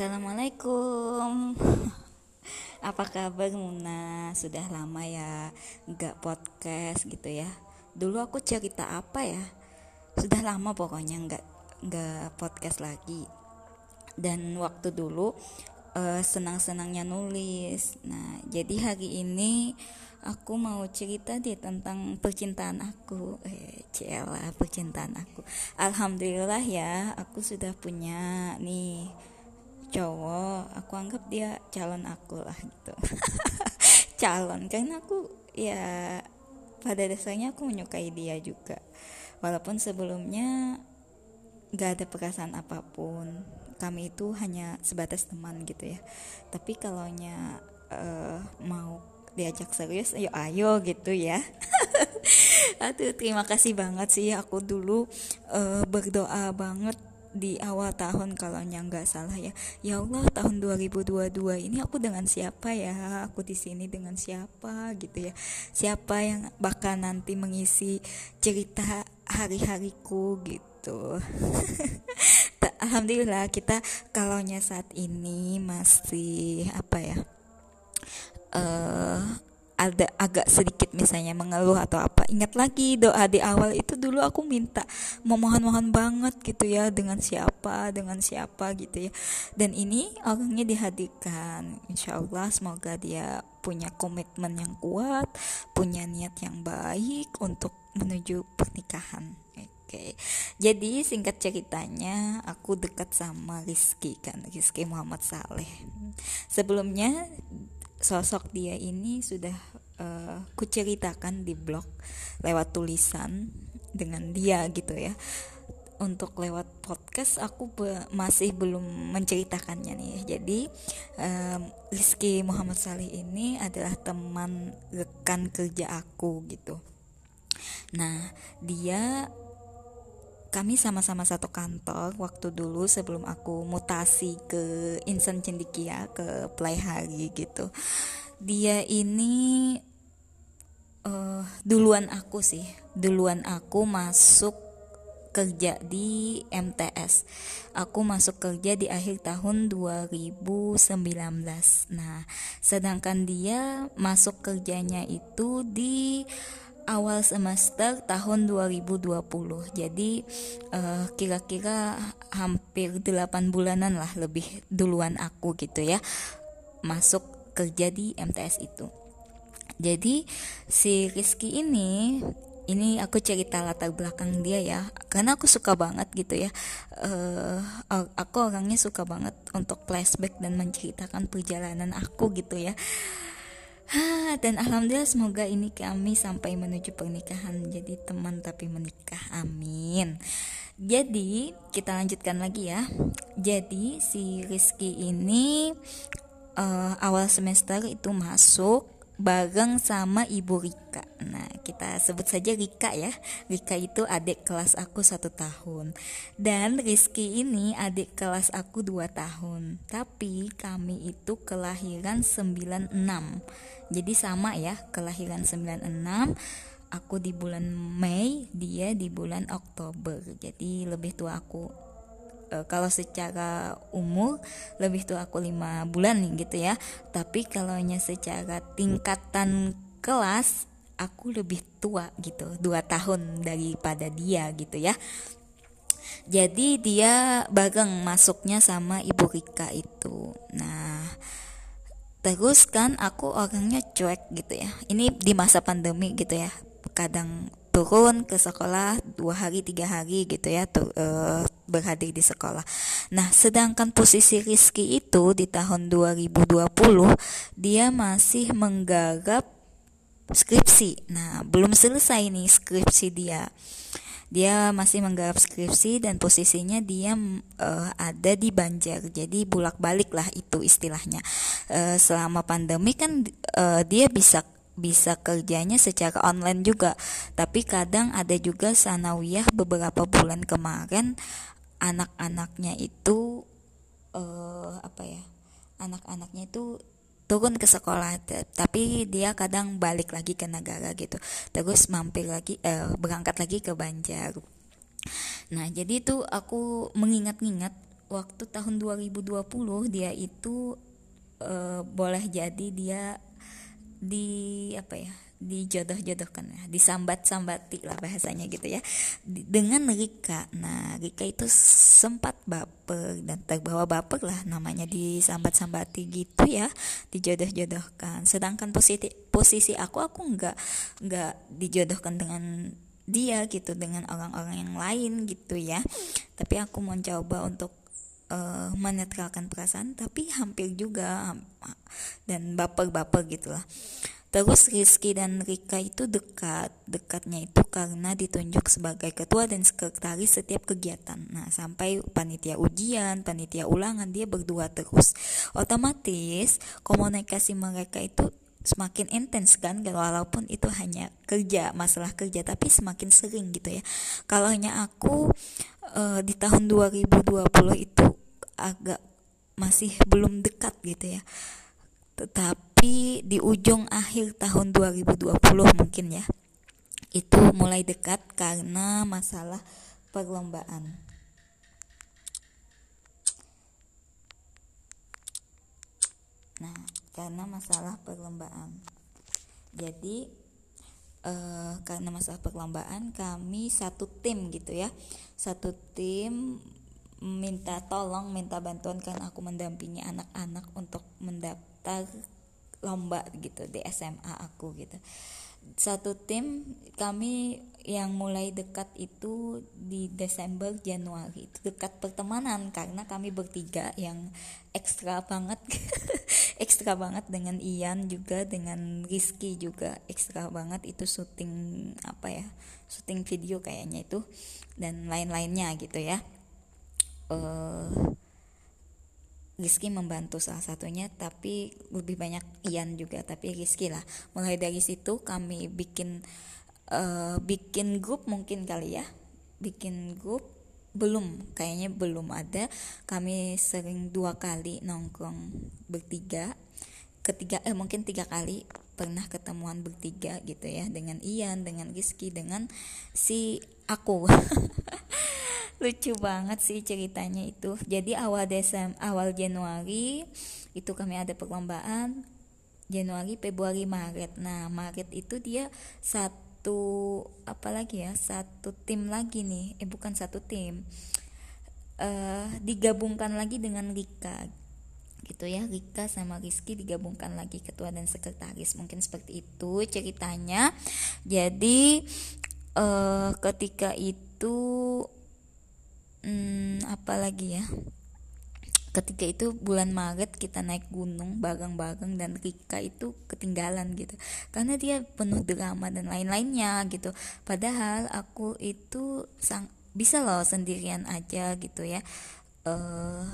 Assalamualaikum. Apa kabar Muna? Sudah lama ya Gak podcast gitu ya. Dulu aku cerita apa ya? Sudah lama pokoknya gak, gak podcast lagi. Dan waktu dulu uh, Senang-senangnya nulis. Nah jadi hari ini Aku mau cerita deh tentang percintaan aku. Eh Ciela percintaan aku. Alhamdulillah ya Aku sudah punya nih cowok aku anggap dia calon aku lah gitu. Calon karena aku ya pada dasarnya aku menyukai dia juga. Walaupun sebelumnya gak ada perasaan apa pun kami itu hanya sebatas teman gitu ya. Tapi kalau nya uh, mau diajak serius ayo ayo gitu ya. Aduh terima kasih banget sih aku dulu uh, berdoa banget di awal tahun kalau nggak salah ya. Ya Allah tahun 2022 ini aku dengan siapa ya? Aku di sini dengan siapa gitu ya? Siapa yang bakal nanti mengisi cerita hari-hariku gitu? Alhamdulillah kita kalau saat ini masih apa ya uh, ada agak sedikit misalnya mengeluh atau apa. Ingat lagi doa di awal itu dulu aku minta memohon-mohon banget gitu ya dengan siapa dengan siapa gitu ya. Dan ini orangnya dihadirkan insya Allah semoga dia punya komitmen yang kuat punya niat yang baik untuk menuju pernikahan. Oke, jadi singkat ceritanya aku dekat sama Rizky kan, Rizky Muhammad Saleh. Sebelumnya sosok dia ini sudah uh, kuceritakan di blog lewat tulisan dengan dia gitu ya. Untuk lewat podcast aku be masih belum menceritakannya nih. Jadi um, Rizky Muhammad Salih ini adalah teman rekan kerja aku gitu. Nah dia kami sama-sama satu kantor waktu dulu sebelum aku mutasi ke Insan Cendikia ke Play Hari gitu. Dia ini uh, duluan aku sih, duluan aku masuk kerja di MTS. Aku masuk kerja di akhir tahun 2019. Nah, sedangkan dia masuk kerjanya itu di awal semester tahun 2020 jadi uh, kira-kira hampir 8 bulanan lah lebih duluan aku gitu ya masuk kerja di MTS itu. Jadi si Rizky ini ini aku cerita latar belakang dia ya karena aku suka banget gitu ya. Uh, aku orangnya suka banget untuk flashback dan menceritakan perjalanan aku gitu ya dan alhamdulillah semoga ini kami sampai menuju pernikahan jadi teman tapi menikah amin. Jadi kita lanjutkan lagi ya. Jadi si Rizky ini uh, awal semester itu masuk bareng sama Ibu Rika. Nah, kita sebut saja Rika ya. Rika itu adik kelas aku satu tahun. Dan Rizky ini adik kelas aku dua tahun. Tapi kami itu kelahiran 96. Jadi sama ya, kelahiran 96 aku di bulan Mei, dia di bulan Oktober. Jadi lebih tua aku uh, kalau secara umur lebih tua aku lima bulan gitu ya. Tapi kalau secara tingkatan kelas aku lebih tua gitu dua tahun daripada dia gitu ya. Jadi dia bareng masuknya sama ibu Rika itu. Nah terus kan aku orangnya cuek gitu ya. Ini di masa pandemi gitu ya. Kadang turun ke sekolah dua hari tiga hari gitu ya tuh uh, berhadir di sekolah. Nah, sedangkan posisi Rizky itu di tahun 2020 dia masih menggarap skripsi. Nah, belum selesai nih skripsi dia. Dia masih menggarap skripsi dan posisinya dia uh, ada di Banjar. Jadi bolak-balik lah itu istilahnya. Uh, selama pandemi kan uh, dia bisa bisa kerjanya secara online juga. Tapi kadang ada juga sanawiyah beberapa bulan kemarin anak-anaknya itu uh, apa ya anak-anaknya itu turun ke sekolah. Tapi dia kadang balik lagi ke negara gitu. Terus mampir lagi uh, berangkat lagi ke Banjar. Nah jadi itu aku mengingat-ingat waktu tahun 2020 dia itu uh, boleh jadi dia di apa ya dijodoh-jodohkan ya disambat-sambati lah bahasanya gitu ya. Dengan Rika. Nah Rika itu sempat baper dan terbawa baper lah namanya disambat-sambati gitu ya dijodoh-jodohkan. Sedangkan posisi posisi aku aku nggak nggak dijodohkan dengan dia gitu dengan orang-orang yang lain gitu ya. Tapi aku mau coba untuk uh, menetralkan perasaan tapi hampir juga dan baper-baper gitulah Terus Rizky dan Rika itu dekat. Dekatnya itu karena ditunjuk sebagai ketua dan sekretaris setiap kegiatan. Nah, sampai panitia ujian, panitia ulangan dia berdua terus. Otomatis komunikasi mereka itu semakin intens kan walaupun itu hanya kerja masalah kerja tapi semakin sering gitu ya kalau aku e, di tahun 2020 itu agak masih belum dekat gitu ya. Tetapi tapi di ujung akhir tahun 2020 mungkin ya itu mulai dekat karena masalah perlombaan. Nah karena masalah perlombaan. Jadi eh, karena masalah perlombaan kami satu tim gitu ya. Satu tim minta tolong minta bantuan karena aku mendampingi anak-anak untuk mendaftar lomba gitu di SMA aku gitu. Satu tim kami yang mulai dekat itu di Desember Januari. Itu dekat pertemanan karena kami bertiga yang ekstra banget. Ekstra banget dengan Ian juga dengan Rizky juga ekstra banget. Itu syuting apa ya syuting video kayaknya itu. Dan lain-lainnya gitu ya uh, Rizky membantu salah satunya tapi lebih banyak Ian juga tapi Rizky lah. Mulai dari situ kami bikin uh, bikin grup mungkin kali ya. Bikin grup belum kayaknya belum ada. Kami sering dua kali nongkrong bertiga. Ketiga eh mungkin tiga kali pernah ketemuan bertiga gitu ya dengan Ian dengan Rizky dengan si aku. Lucu banget sih ceritanya itu. Jadi awal Desem awal Januari itu kami ada perlombaan Januari Februari Maret. Nah Maret itu dia satu apa lagi ya satu tim lagi nih. Eh bukan satu tim. Uh, digabungkan lagi dengan Rika gitu ya. Rika sama Rizky digabungkan lagi ketua dan sekretaris. Mungkin seperti itu ceritanya. Jadi uh, ketika itu hmm, apa lagi ya? Ketika itu bulan Maret kita naik gunung bareng-bareng dan Rika itu ketinggalan gitu. Karena dia penuh drama dan lain-lainnya gitu. Padahal aku itu sang bisa loh sendirian aja gitu ya. Uh,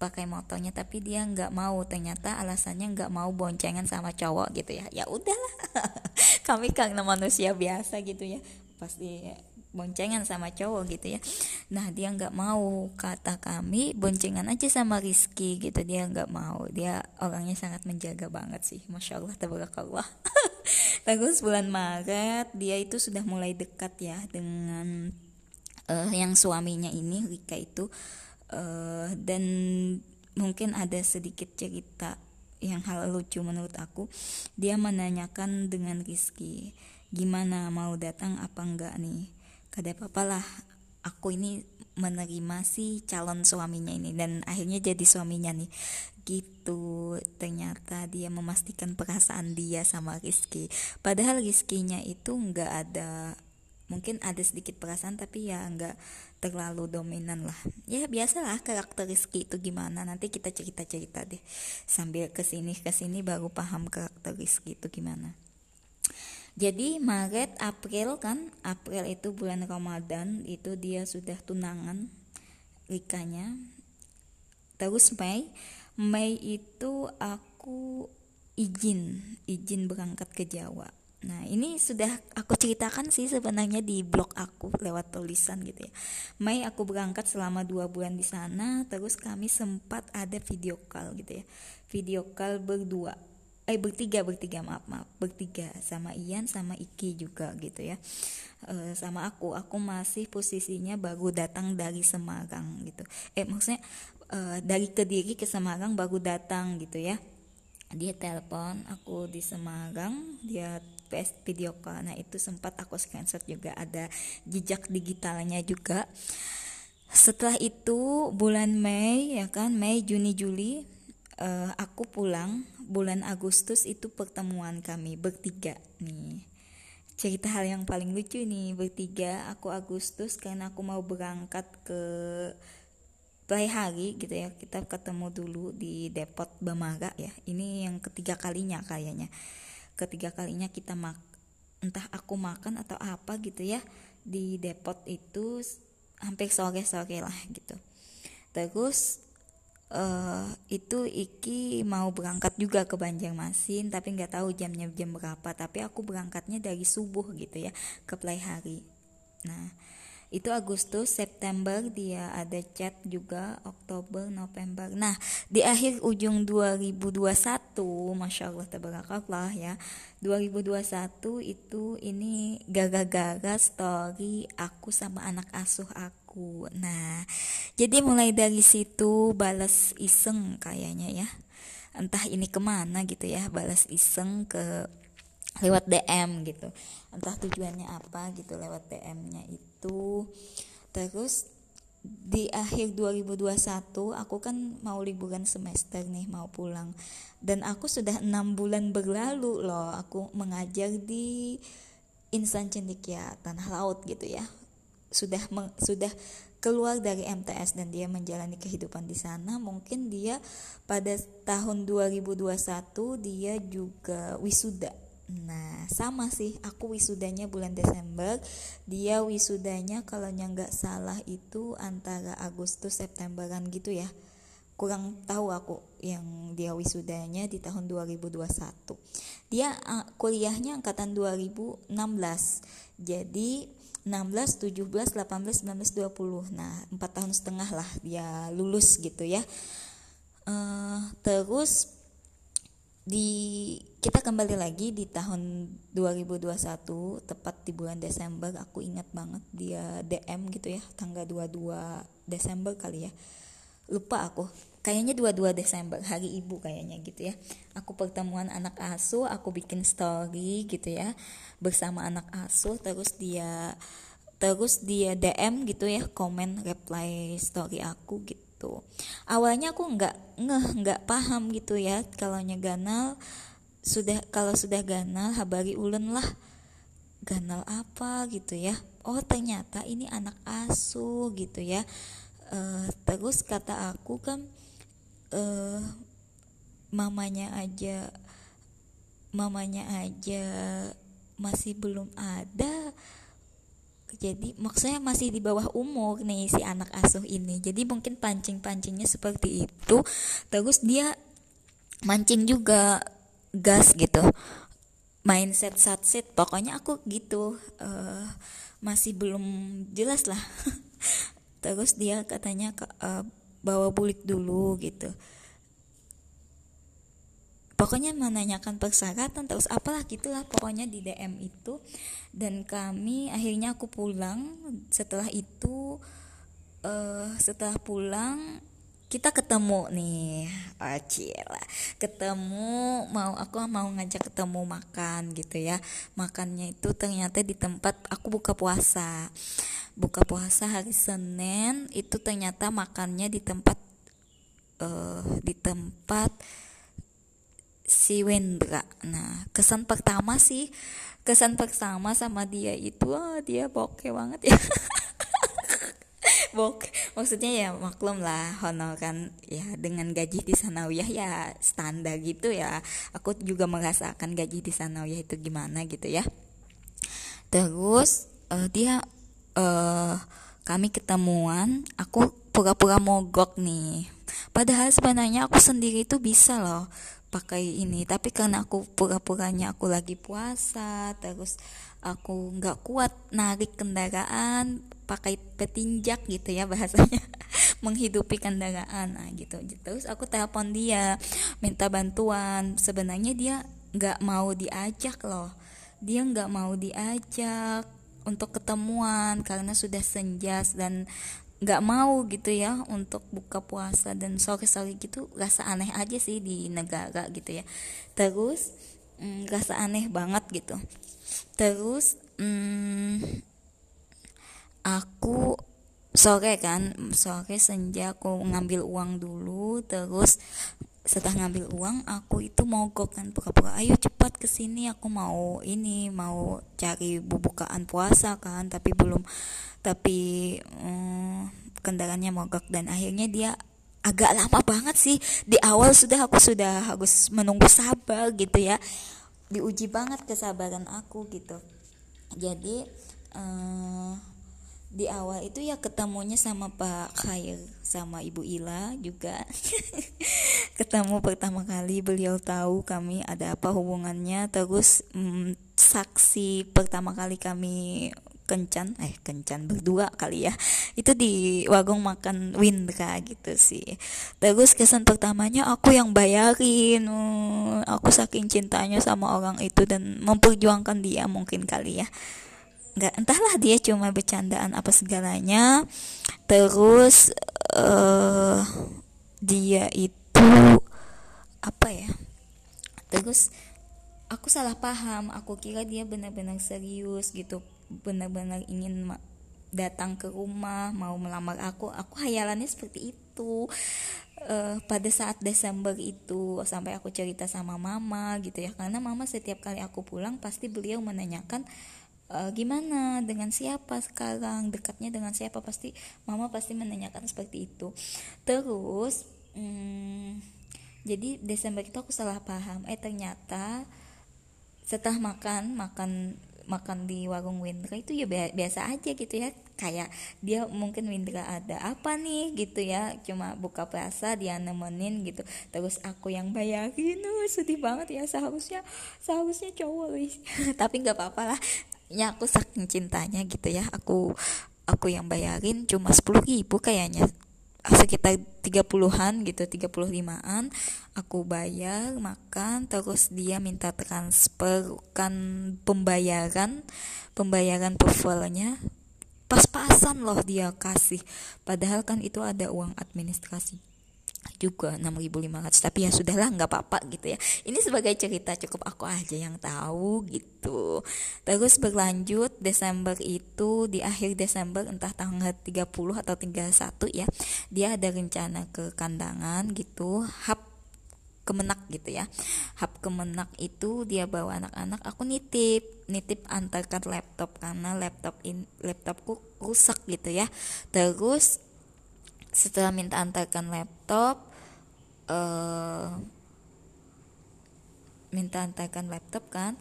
pakai motornya tapi dia nggak mau. Ternyata alasannya nggak mau boncengan sama cowok gitu ya. Ya udahlah. Kami karena manusia biasa gitu ya. Pasti boncengan sama cowok gitu ya. Nah dia nggak mau. Kata kami boncengan aja sama Rizky gitu. Dia nggak mau. Dia orangnya sangat menjaga banget sih. Masya Allah tabarakallah. Terus bulan Maret. Dia itu sudah mulai dekat ya dengan uh, yang suaminya ini Rika itu uh, dan mungkin ada sedikit cerita yang hal lucu menurut aku. Dia menanyakan dengan Rizky gimana mau datang apa enggak nih? Kada apa-apalah aku ini menerima si calon suaminya ini dan akhirnya jadi suaminya nih. Gitu ternyata dia memastikan perasaan dia sama Rizky. Padahal Rizkynya itu nggak ada mungkin ada sedikit perasaan tapi ya nggak terlalu dominan lah. Ya biasalah karakter Rizky itu gimana. Nanti kita cerita-cerita deh. Sambil ke sini ke sini baru paham karakter Rizky itu gimana. Jadi Maret April kan? April itu bulan Ramadan. Itu dia sudah tunangan Rikanya terus Mei. Mei itu aku izin izin berangkat ke Jawa Nah ini sudah aku ceritakan sih sebenarnya di blog aku lewat tulisan gitu ya. Mei aku berangkat selama dua bulan di sana, terus kami sempat ada video call gitu ya, video call berdua eh bertiga bertiga maaf maaf bertiga. Sama Ian sama Iki juga gitu ya. E, sama aku. Aku masih posisinya baru datang dari Semarang gitu. Eh maksudnya e, dari Kediri ke Semarang baru datang gitu ya. Dia telepon aku di Semarang dia PS video call. Nah itu sempat aku screenshot juga ada jejak digitalnya juga. Setelah itu bulan Mei ya kan? Mei Juni Juli uh, aku pulang. Bulan Agustus itu pertemuan kami bertiga nih. Cerita hal yang paling lucu nih bertiga aku Agustus karena aku mau berangkat ke play hari gitu ya. Kita ketemu dulu di Depot Bamaga ya. Ini yang ketiga kalinya kayaknya ketiga kalinya kita mak entah aku makan atau apa gitu ya di depot itu hampir sore-sore lah gitu. Terus uh, itu Iki mau berangkat juga ke Banjarmasin tapi nggak tahu jamnya jam berapa tapi aku berangkatnya dari subuh gitu ya ke hari nah itu Agustus September dia ada chat juga Oktober November. Nah di akhir ujung 2021 Masya Allah tabarakallah ya 2021 itu ini gara-gara story aku sama anak asuh aku. Nah jadi mulai dari situ balas iseng kayaknya ya. Entah ini ke mana gitu ya balas iseng ke lewat DM gitu. Entah tujuannya apa gitu lewat DM-nya itu terus di akhir 2021 aku kan mau liburan semester nih mau pulang. Dan aku sudah enam bulan berlalu loh aku mengajar di insan cendikia tanah laut gitu ya. Sudah meng, sudah keluar dari MTS dan dia menjalani kehidupan di sana. Mungkin dia pada tahun 2021 dia juga wisuda Nah, sama sih, aku wisudanya bulan Desember, dia wisudanya kalau nggak salah itu antara Agustus Septemberan gitu ya. Kurang tahu aku yang dia wisudanya di tahun 2021. Dia kuliahnya angkatan 2016. Jadi 16, 17, 18, 19, 20. Nah, 4 tahun setengah lah dia lulus gitu ya. Uh, terus di kita kembali lagi di tahun 2021 tepat di bulan Desember. Aku ingat banget dia DM gitu ya tanggal 22 Desember kali ya. Lupa aku. Kayaknya 22 Desember hari ibu kayaknya gitu ya. Aku pertemuan anak asuh aku bikin story gitu ya bersama anak asuh. Terus dia terus dia DM gitu ya komen reply story aku gitu gitu. Awalnya aku nggak ngeh nggak paham gitu ya kalau ganal sudah kalau sudah ganal habari ulen lah. Ganal apa gitu ya? Oh ternyata ini anak asuh gitu ya. Uh, terus kata aku kan uh, mamanya aja mamanya aja masih belum ada jadi maksudnya masih di bawah umur nih si anak asuh ini. Jadi mungkin pancing-pancingnya seperti itu. Terus dia mancing juga gas gitu. Mindset satset. Pokoknya aku gitu. Uh, masih belum jelas lah. Terus dia katanya uh, bawa bulik dulu gitu pokoknya menanyakan persyaratan terus apalah gitulah pokoknya di DM itu. Dan kami akhirnya aku pulang. Setelah itu uh, setelah pulang kita ketemu nih. Oh, ketemu mau aku mau ngajak ketemu makan gitu ya. Makannya itu ternyata di tempat aku buka puasa. Buka puasa hari Senin itu ternyata makannya di tempat uh, di tempat si Wendra. Nah, kesan pertama sih, kesan pertama sama dia itu, oh, dia bokeh banget ya. bok maksudnya ya maklum lah honor kan ya dengan gaji di sanawiyah ya standar gitu ya aku juga merasakan gaji di sanawiyah itu gimana gitu ya terus uh, dia uh, kami ketemuan aku pura-pura mogok nih padahal sebenarnya aku sendiri itu bisa loh pakai ini. Tapi karena aku pura-puranya aku lagi puasa terus aku nggak kuat narik kendaraan pakai petinjak gitu ya bahasanya menghidupi kendaraan. Nah gitu. Terus aku telepon dia minta bantuan. Sebenarnya dia nggak mau diajak loh. Dia nggak mau diajak untuk ketemuan karena sudah senjas dan nggak mau gitu ya untuk buka puasa dan sore-sore gitu rasa aneh aja sih di negara gitu ya. Terus mm, rasa aneh banget gitu. Terus mm, aku sore kan sore senja aku ngambil uang dulu terus setelah ngambil uang aku itu mogok kan pura-pura ayo cepat ke sini aku mau ini mau cari bubukaan puasa kan tapi belum tapi um, kendaraannya mogok. Dan akhirnya dia agak lama banget sih. Di awal sudah aku sudah harus menunggu sabar gitu ya. Diuji banget kesabaran aku gitu. Jadi uh, di awal itu ya ketemunya sama Pak Khair sama Ibu Ila juga. Ketemu pertama kali beliau tahu kami ada apa hubungannya. Terus mm, saksi pertama kali kami kencan eh kencan berdua kali ya itu di warung makan Windra gitu sih. Terus kesan pertamanya aku yang bayarin uh, aku saking cintanya sama orang itu dan memperjuangkan dia mungkin kali ya nggak entahlah dia cuma bercandaan apa segalanya. Terus uh, dia itu apa ya? Terus aku salah paham. Aku kira dia benar-benar serius gitu. Benar-benar ingin datang ke rumah mau melamar aku. Aku hayalannya seperti itu. Uh, pada saat Desember itu sampai aku cerita sama mama gitu ya. Karena mama setiap kali aku pulang pasti beliau menanyakan uh, gimana? Dengan siapa sekarang? Dekatnya dengan siapa? Pasti mama pasti menanyakan seperti itu. Terus hmm, jadi Desember itu aku salah paham. Eh ternyata setelah makan makan makan di warung Windra itu ya biasa aja gitu ya. Kayak dia mungkin Windra ada apa nih gitu ya. Cuma buka puasa dia nemenin gitu. Terus aku yang bayarin. Uh, sedih banget ya. Seharusnya seharusnya cowok tapi nggak apa-apa lah ya aku saking cintanya gitu ya. Aku aku yang bayarin cuma sepuluh ribu kayaknya. Sekitar 30-an gitu 35-an aku bayar makan terus dia minta transfer kan pembayaran pembayaran profilnya pas-pasan loh dia kasih. Padahal kan itu ada uang administrasi juga 6.500 tapi ya sudahlah nggak apa-apa gitu ya. Ini sebagai cerita cukup aku aja yang tahu gitu. Terus berlanjut Desember itu di akhir Desember entah tanggal 30 atau 31 ya dia ada rencana ke kandangan gitu hap kemenak gitu ya. Hap kemenak itu dia bawa anak-anak aku nitip nitip antarkan laptop karena laptop in laptopku rusak gitu ya. Terus setelah minta antarkan laptop uh, minta antarkan laptop kan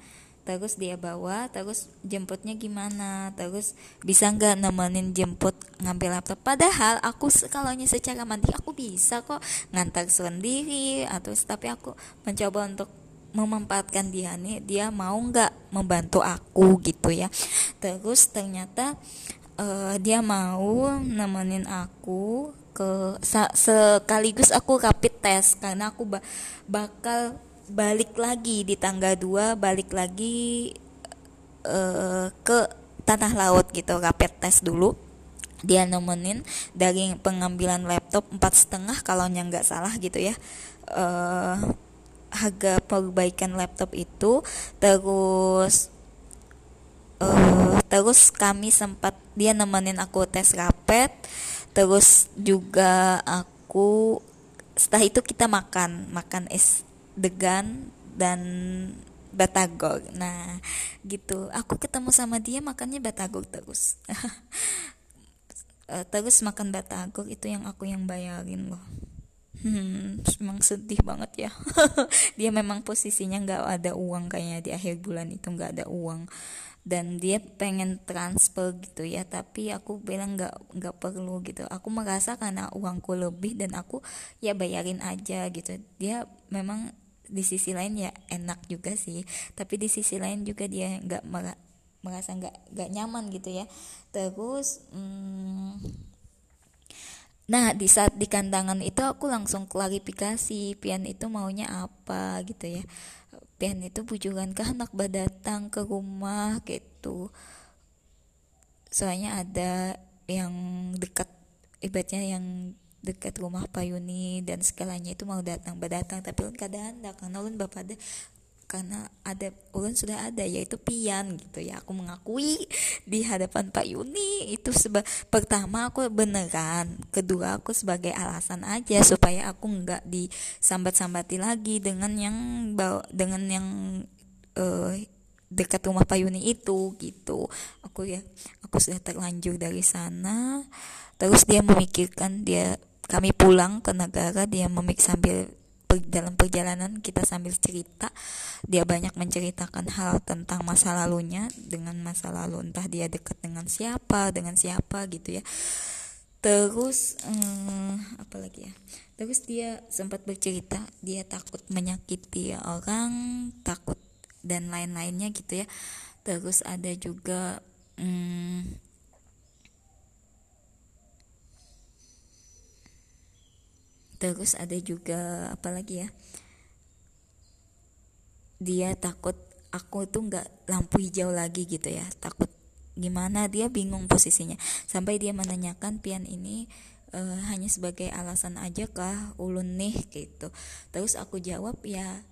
terus dia bawa terus jemputnya gimana terus bisa nggak nemenin jemput ngambil laptop? Padahal aku kalau secara mandi aku bisa kok ngantar sendiri atau tapi aku mencoba untuk memanfaatkan dia nih dia mau nggak membantu aku gitu ya. Terus ternyata uh, dia mau nemenin aku ke sekaligus aku rapid test karena aku ba bakal balik lagi di tanggal 2 balik lagi uh, ke tanah laut gitu rapid test dulu. Dia nemenin dari pengambilan laptop empat setengah kalau nggak salah gitu ya. Uh, harga perbaikan laptop itu terus uh, terus kami sempat dia nemenin aku tes rapid terus juga aku setelah itu kita makan makan es degan dan batagor nah gitu. Aku ketemu sama dia makannya batagor terus. Eh, terus makan batagor itu yang aku yang bayarin loh. Hmm, memang sedih banget ya. dia memang posisinya nggak ada uang kayaknya di akhir bulan itu nggak ada uang dan dia pengen transfer gitu ya tapi aku bilang nggak nggak perlu gitu. Aku merasa karena uangku lebih dan aku ya bayarin aja gitu. Dia memang di sisi lain ya enak juga sih tapi di sisi lain juga dia nggak merasa nggak nggak nyaman gitu ya. Terus hmm, Nah, di saat di kandangan itu aku langsung klarifikasi Pian itu maunya apa gitu ya. Pian itu bujukan ke anak datang ke rumah gitu. Soalnya ada yang dekat ibaratnya yang dekat rumah Payuni dan segalanya itu mau datang berdatang tapi ulun keadaan karena ulun bapak ada karena ada ulun sudah ada yaitu pian gitu ya. Aku mengakui di hadapan Pak Yuni itu seba pertama aku beneran kedua aku sebagai alasan aja supaya aku nggak disambat-sambati lagi dengan yang dengan yang uh, dekat rumah Pak Yuni itu gitu. Aku ya aku sudah terlanjur dari sana. Terus dia memikirkan dia kami pulang ke negara dia memik sambil dalam perjalanan kita sambil cerita dia banyak menceritakan hal tentang masa lalunya dengan masa lalu entah dia dekat dengan siapa dengan siapa gitu ya. Terus hmm, apa lagi ya? Terus dia sempat bercerita dia takut menyakiti orang takut dan lain-lainnya gitu ya. Terus ada juga hmm, terus ada juga apa lagi ya dia takut aku tuh nggak lampu hijau lagi gitu ya takut gimana dia bingung posisinya. Sampai dia menanyakan pian ini uh, hanya sebagai alasan aja kah ulun nih? gitu. Terus aku jawab ya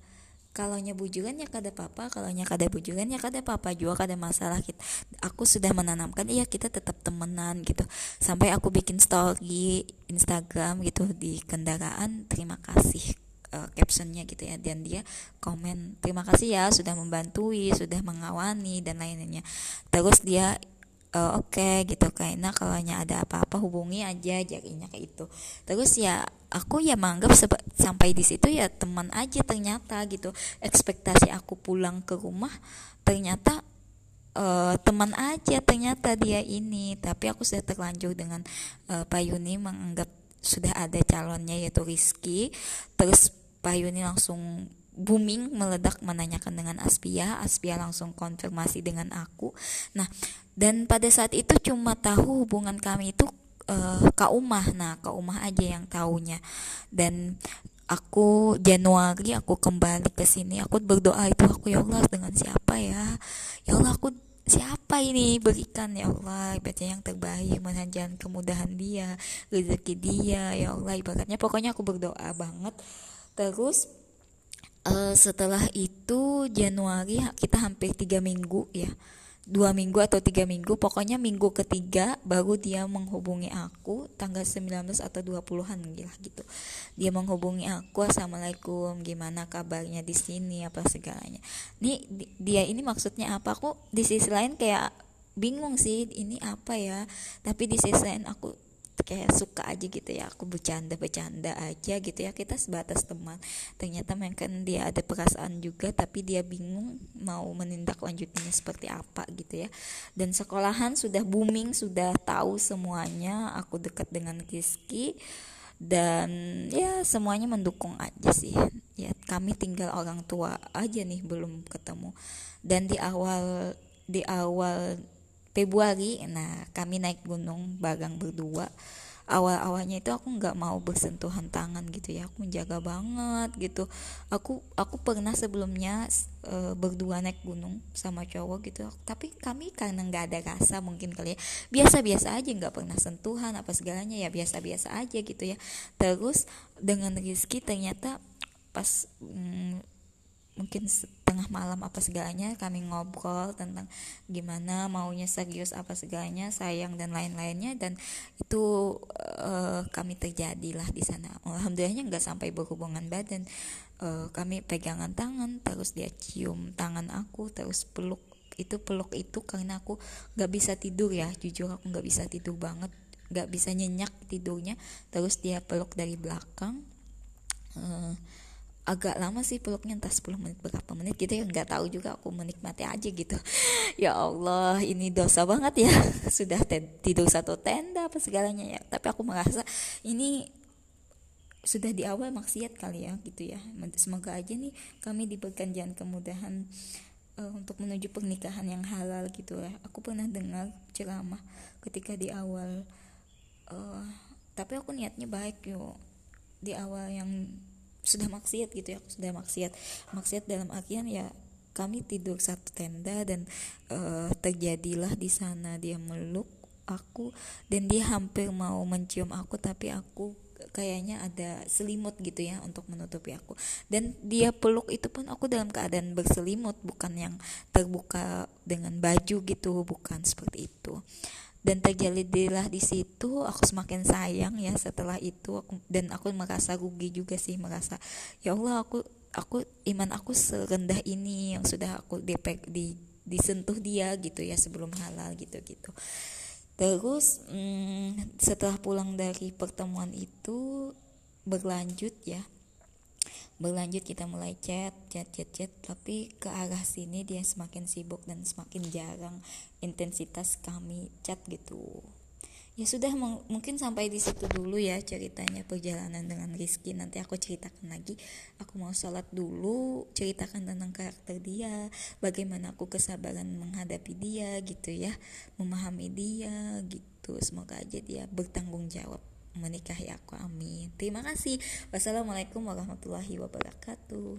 kalau bujukan ya kada apa-apa. Kalau kada bujukan ya kada apa-apa. Juga kada masalah kita aku sudah menanamkan iya kita tetap temenan gitu. Sampai aku bikin story Instagram gitu di kendaraan terima kasih uh, captionnya gitu ya. Dan dia komen terima kasih ya sudah membantui sudah mengawani dan lainnya terus dia uh, oke okay, gitu kayaknya kalau ada apa-apa hubungi aja jadinya kayak itu terus ya aku ya menganggap sampai di situ ya teman aja ternyata gitu. Ekspektasi aku pulang ke rumah ternyata uh, teman aja ternyata dia ini. Tapi aku sudah terlanjur dengan uh, Pak menganggap sudah ada calonnya yaitu Rizky. Terus Pak Yuni langsung booming meledak menanyakan dengan Aspia. Aspia langsung konfirmasi dengan aku. Nah dan pada saat itu cuma tahu hubungan kami itu uh, Kak Umah. Nah Kak Umah aja yang tahunya dan aku Januari aku kembali ke sini aku berdoa itu aku ya Allah dengan siapa ya? Ya Allah aku siapa ini? Berikan ya Allah ibaratnya yang terbaik menanjakan kemudahan dia rezeki dia ya Allah. Ibaratnya pokoknya aku berdoa banget. Terus uh, setelah itu Januari kita hampir tiga minggu ya dua minggu atau tiga minggu pokoknya minggu ketiga baru dia menghubungi aku tanggal 19 atau 20-an gila gitu. Dia menghubungi aku assalamualaikum gimana kabarnya di sini? apa segalanya. Nih dia ini maksudnya apa? Aku di sisi lain kayak bingung sih ini apa ya? Tapi di sisi lain aku kayak suka aja gitu ya aku bercanda bercanda aja gitu ya kita sebatas teman. Ternyata mungkin dia ada perasaan juga tapi dia bingung mau menindaklanjutinya seperti apa gitu ya. Dan sekolahan sudah booming sudah tahu semuanya aku dekat dengan Rizky dan ya semuanya mendukung aja sih. Ya kami tinggal orang tua aja nih belum ketemu. Dan di awal di awal Februari nah kami naik gunung bagang berdua. Awal-awalnya itu aku nggak mau bersentuhan tangan gitu ya. Aku menjaga banget gitu. Aku aku pernah sebelumnya e, berdua naik gunung sama cowok gitu. Tapi kami karena nggak ada rasa mungkin kali ya. Biasa-biasa aja nggak pernah sentuhan apa segalanya ya. Biasa-biasa aja gitu ya. Terus dengan Rizky ternyata pas mm, mungkin setengah malam apa segalanya kami ngobrol tentang gimana maunya serius apa segalanya sayang dan lain-lainnya dan itu uh, kami terjadilah di sana. Alhamdulillahnya nggak sampai berhubungan badan. Uh, kami pegangan tangan terus dia cium tangan aku terus peluk itu peluk itu karena aku nggak bisa tidur ya jujur aku nggak bisa tidur banget nggak bisa nyenyak tidurnya. Terus dia peluk dari belakang. Uh, agak lama sih peluknya entah 10 menit berapa menit gitu ya nggak tahu juga aku menikmati aja gitu. Ya Allah ini dosa banget ya. Sudah tidur satu tenda apa segalanya ya. Tapi aku merasa ini sudah di awal maksiat kali ya gitu ya. Semoga aja nih kami diberikan jalan kemudahan uh, untuk menuju pernikahan yang halal gitu ya. Aku pernah dengar ceramah ketika di awal uh, tapi aku niatnya baik yuk. Di awal yang sudah maksiat gitu ya sudah maksiat. Maksiat dalam artian ya kami tidur satu tenda dan uh, terjadilah di sana dia meluk aku dan dia hampir mau mencium aku tapi aku kayaknya ada selimut gitu ya untuk menutupi aku. Dan dia peluk itu pun aku dalam keadaan berselimut bukan yang terbuka dengan baju gitu bukan seperti itu dan terjadilah di situ aku semakin sayang ya setelah itu. Aku dan aku merasa rugi juga sih merasa ya Allah aku aku iman aku serendah ini yang sudah aku dipek di disentuh dia gitu ya sebelum halal gitu gitu terus hmm, setelah pulang dari pertemuan itu berlanjut ya berlanjut kita mulai chat chat chat chat. Tapi ke arah sini dia semakin sibuk dan semakin jarang intensitas kami chat gitu. Ya sudah mungkin sampai di situ dulu ya ceritanya perjalanan dengan Rizky. Nanti aku ceritakan lagi. Aku mau sholat dulu ceritakan tentang karakter dia bagaimana aku kesabaran menghadapi dia gitu ya memahami dia gitu. Semoga aja dia bertanggung jawab menikahi aku amin. Terima kasih. Wassalamualaikum warahmatullahi wabarakatuh.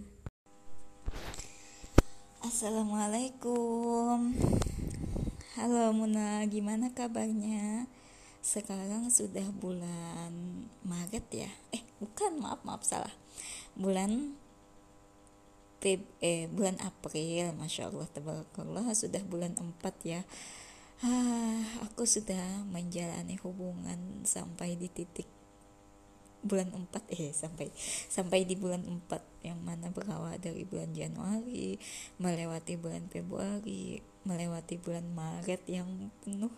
Assalamualaikum. Halo Muna gimana kabarnya? Sekarang sudah bulan Maret ya? Eh bukan maaf maaf salah. Bulan Feb, eh bulan April Masya Allah tabarakallah sudah bulan 4 ya ah, aku sudah menjalani hubungan sampai di titik bulan 4 eh sampai sampai di bulan 4 yang mana berawal dari bulan Januari melewati bulan Februari melewati bulan Maret yang penuh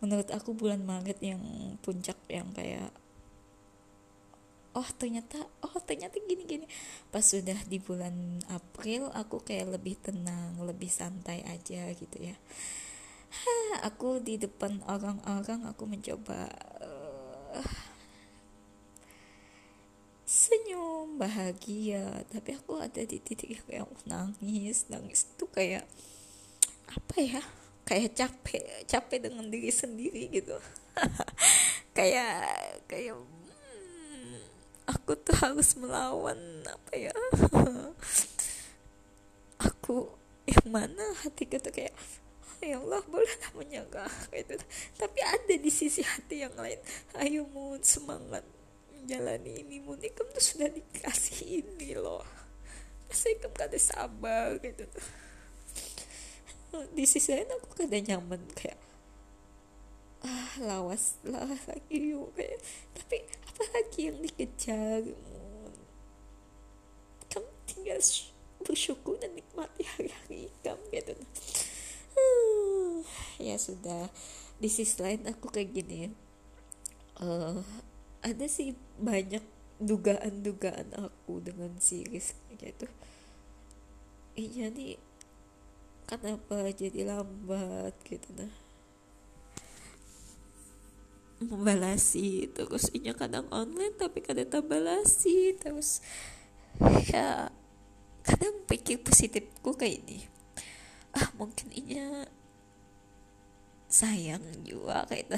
menurut aku bulan Maret yang puncak yang kayak oh ternyata oh ternyata gini gini pas sudah di bulan April aku kayak lebih tenang lebih santai aja gitu ya ha, aku di depan orang-orang aku mencoba uh, senyum bahagia. Tapi aku ada di titik yang nangis. Nangis itu kayak apa ya? Kayak capek capek dengan diri sendiri gitu. Kayak kayak hmm, aku tuh harus melawan apa ya? Aku yang mana hatiku tuh kayak ya Allah bolehlah menyangka gitu. Tapi ada di sisi hati yang lain. Ayo mun semangat menjalani ini muni kamu tuh sudah dikasih ini loh. Masa kamu kada sabar gitu. Di sisi lain aku kada nyaman kayak ah lawas lah lagi yuk kayak tapi apa lagi yang dikejar kamu tinggal bersyukur dan nikmati hari-hari kamu gitu ya sudah. Di sisi lain aku kayak gini uh, ada sih banyak dugaan-dugaan aku dengan si Rizky gitu iya nih kenapa jadi lambat gitu nah? Membalasi terus inya kadang online tapi kadang tak balasi terus ya kadang pikir positifku kayak ini ah mungkin inya sayang juga kayak itu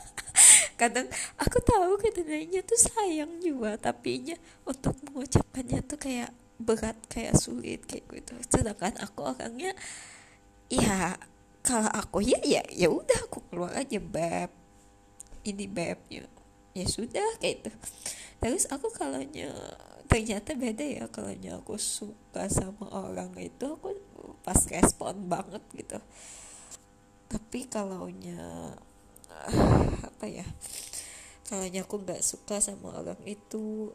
kadang aku tahu katanya tuh sayang juga tapi nya untuk mengucapkannya tuh kayak berat kayak sulit kayak gitu. Sedangkan aku orangnya ya kalau aku ya ya ya udah aku keluar aja beb. Ini beb ya. Ya sudah kayak itu terus aku kalau ternyata beda ya kalau aku suka sama orang itu aku pas respon banget gitu. Tapi kalau nya apa ya kalau aku nggak suka sama orang itu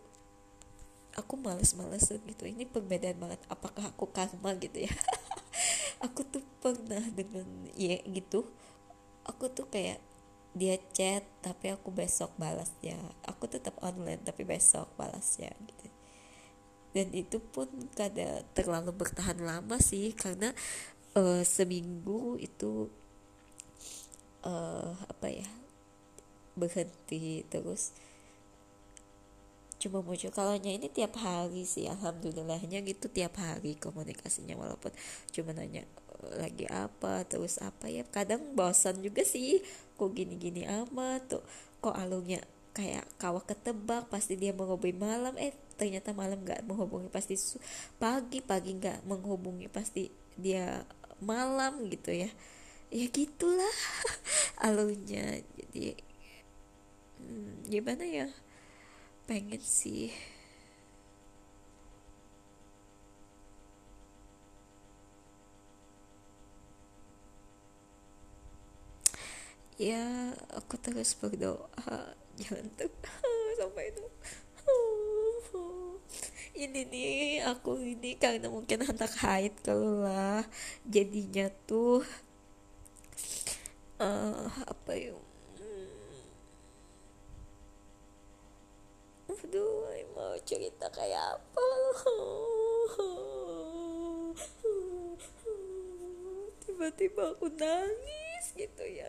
aku males-malesan gitu. Ini perbedaan banget apakah aku karma gitu ya? Aku tuh pernah dengan ya gitu aku tuh kayak dia chat tapi aku besok balas ya aku tetap online tapi besok balas ya gitu dan itu pun kada terlalu bertahan lama sih karena uh, seminggu itu uh, apa ya berhenti terus. Cuma muncul kalau ini tiap hari sih alhamdulillahnya gitu tiap hari komunikasinya walaupun cuma nanya eh, lagi apa terus apa ya? Kadang bosan juga sih kok gini-gini amat tuh kok alurnya kayak kawah ketebak pasti dia menghubungi malam. Eh ternyata malam nggak menghubungi pasti pagi pagi nggak menghubungi pasti dia malam gitu ya. Ya gitulah alurnya. Jadi hmm, gimana ya? Pengen sih. Ya aku terus berdoa jangan tuh sampai itu. Ini nih aku ini karena mungkin anak haid kalau jadinya tuh uh, apa ya? Hmm. aduh mau cerita kayak apa? Tiba-tiba aku nangis gitu ya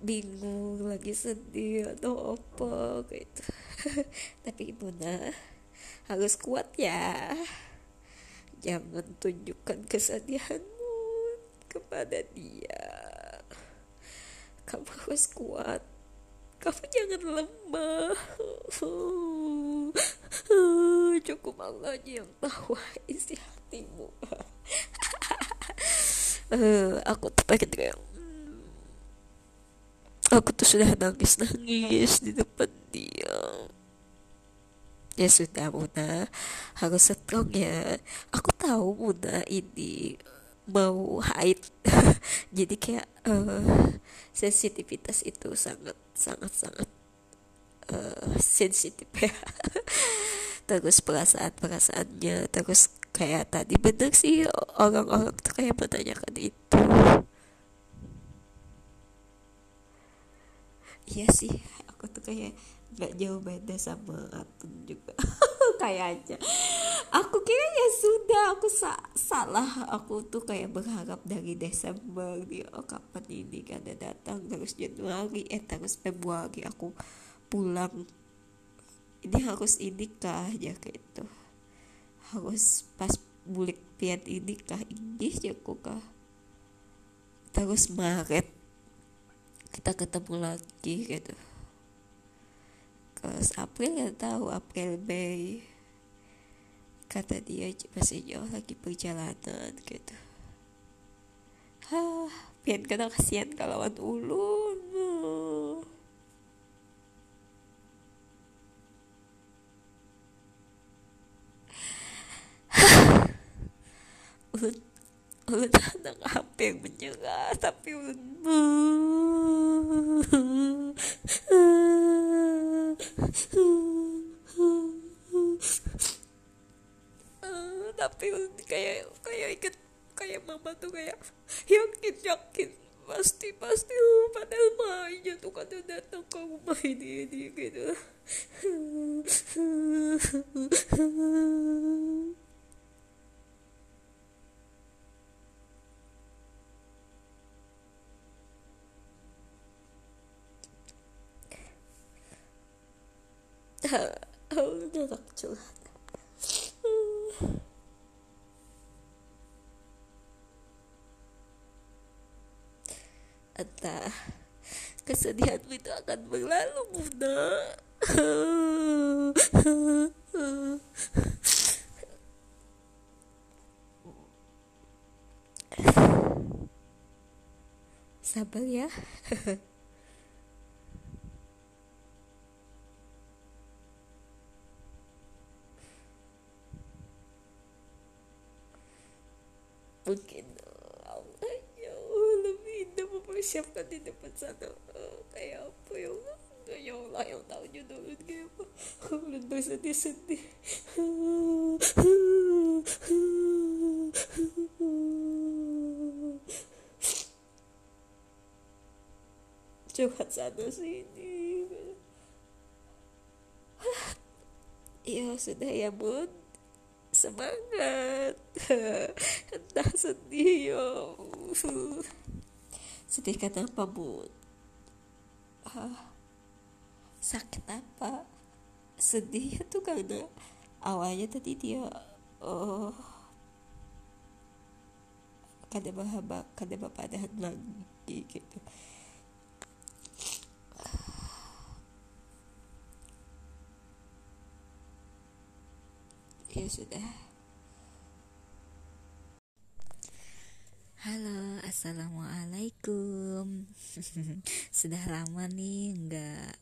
bingung lagi sedih atau apa gitu. Tapi ibunda harus kuat ya. Jangan tunjukkan kesedihanmu kepada dia. Kamu harus kuat. Kamu jangan lemah. Cukup Allah aja yang tahu isi hatimu. Uh, aku hmm, aku tuh sudah nangis nangis di depan dia. Ya sudah Muna. Harus strong ya. Aku tahu Muna ini mau haid. Jadi kayak uh, sensitivitas itu sangat sangat sangat uh, sensitif ya. Terus perasaan perasaannya terus kayak tadi bener sih orang-orang tuh kayak menanyakan itu iya sih. Aku tuh kayak nggak jauh beda sama Atun juga. Kayaknya. Aku kira ya sudah aku sa salah. Aku tuh kayak berharap dari Desember dia oh kapan ini kan datang terus Januari eh terus Februari aku pulang. Ini harus ini kah ya kayak itu harus pas bulik pian ini kah ini ya kah. Terus Maret kita ketemu lagi gitu. Terus April nggak tahu April Mei. Kata dia masih jauh lagi perjalanan gitu. Hah, pian kena kasihan kalawan ulun ulun ulun anak apa yang menyerah? Tapi ulun tapi kayak kayak ikut kayak mama tuh kayak yakin yakin. Pasti pasti padahal mainnya tuh kan datang ke rumah ini ini gitu udah tak curhat entah kesedihan itu akan berlalu bunda. Sabar ya mungkin Allah jauh lebih indah mempersiapkan di depan sana. Uh, kayak apa ya Allah ya Allah yang tahu jodoh kayak apa? Ulun bersedih-sedih curhat sana sini. Ya sudah ya bun. Semangat. Entah sedih ya sedih kenapa bun ah, sakit apa? Sedih itu karena awalnya tadi dia oh kada bahaba kada bapadahat lagi gitu. Ya sudah Halo, assalamualaikum. Sudah lama nih nggak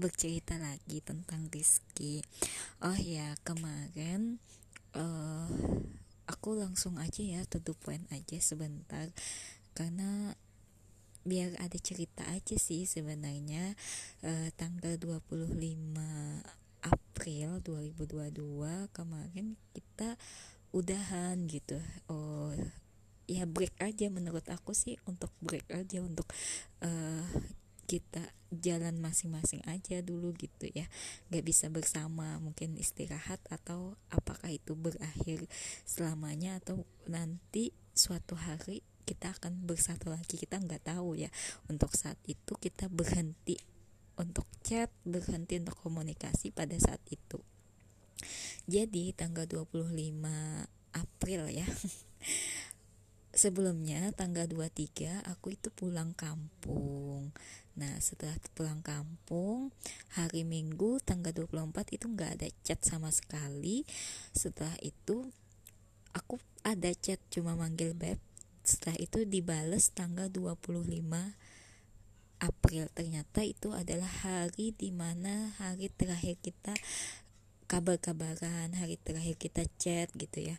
bercerita lagi tentang Rizky. Oh ya, kemarin uh, aku langsung aja ya point aja sebentar karena biar ada cerita aja sih sebenarnya uh, tanggal 25 April 2022 kemarin kita udahan gitu. Oh ya break aja menurut aku sih untuk break aja untuk uh, kita jalan masing-masing aja dulu gitu ya. Nggak bisa bersama mungkin istirahat atau apakah itu berakhir selamanya atau nanti suatu hari kita akan bersatu lagi. Kita nggak tahu ya. Untuk saat itu kita berhenti untuk chat berhenti untuk komunikasi pada saat itu. Jadi tanggal 25 April ya sebelumnya tanggal 23 aku itu pulang kampung. Nah setelah pulang kampung hari minggu tanggal 24 itu nggak ada chat sama sekali. Setelah itu aku ada chat cuma manggil beb. Setelah itu dibales tanggal 25 April. Ternyata itu adalah hari di mana hari terakhir kita kabar-kabaran hari terakhir kita chat gitu ya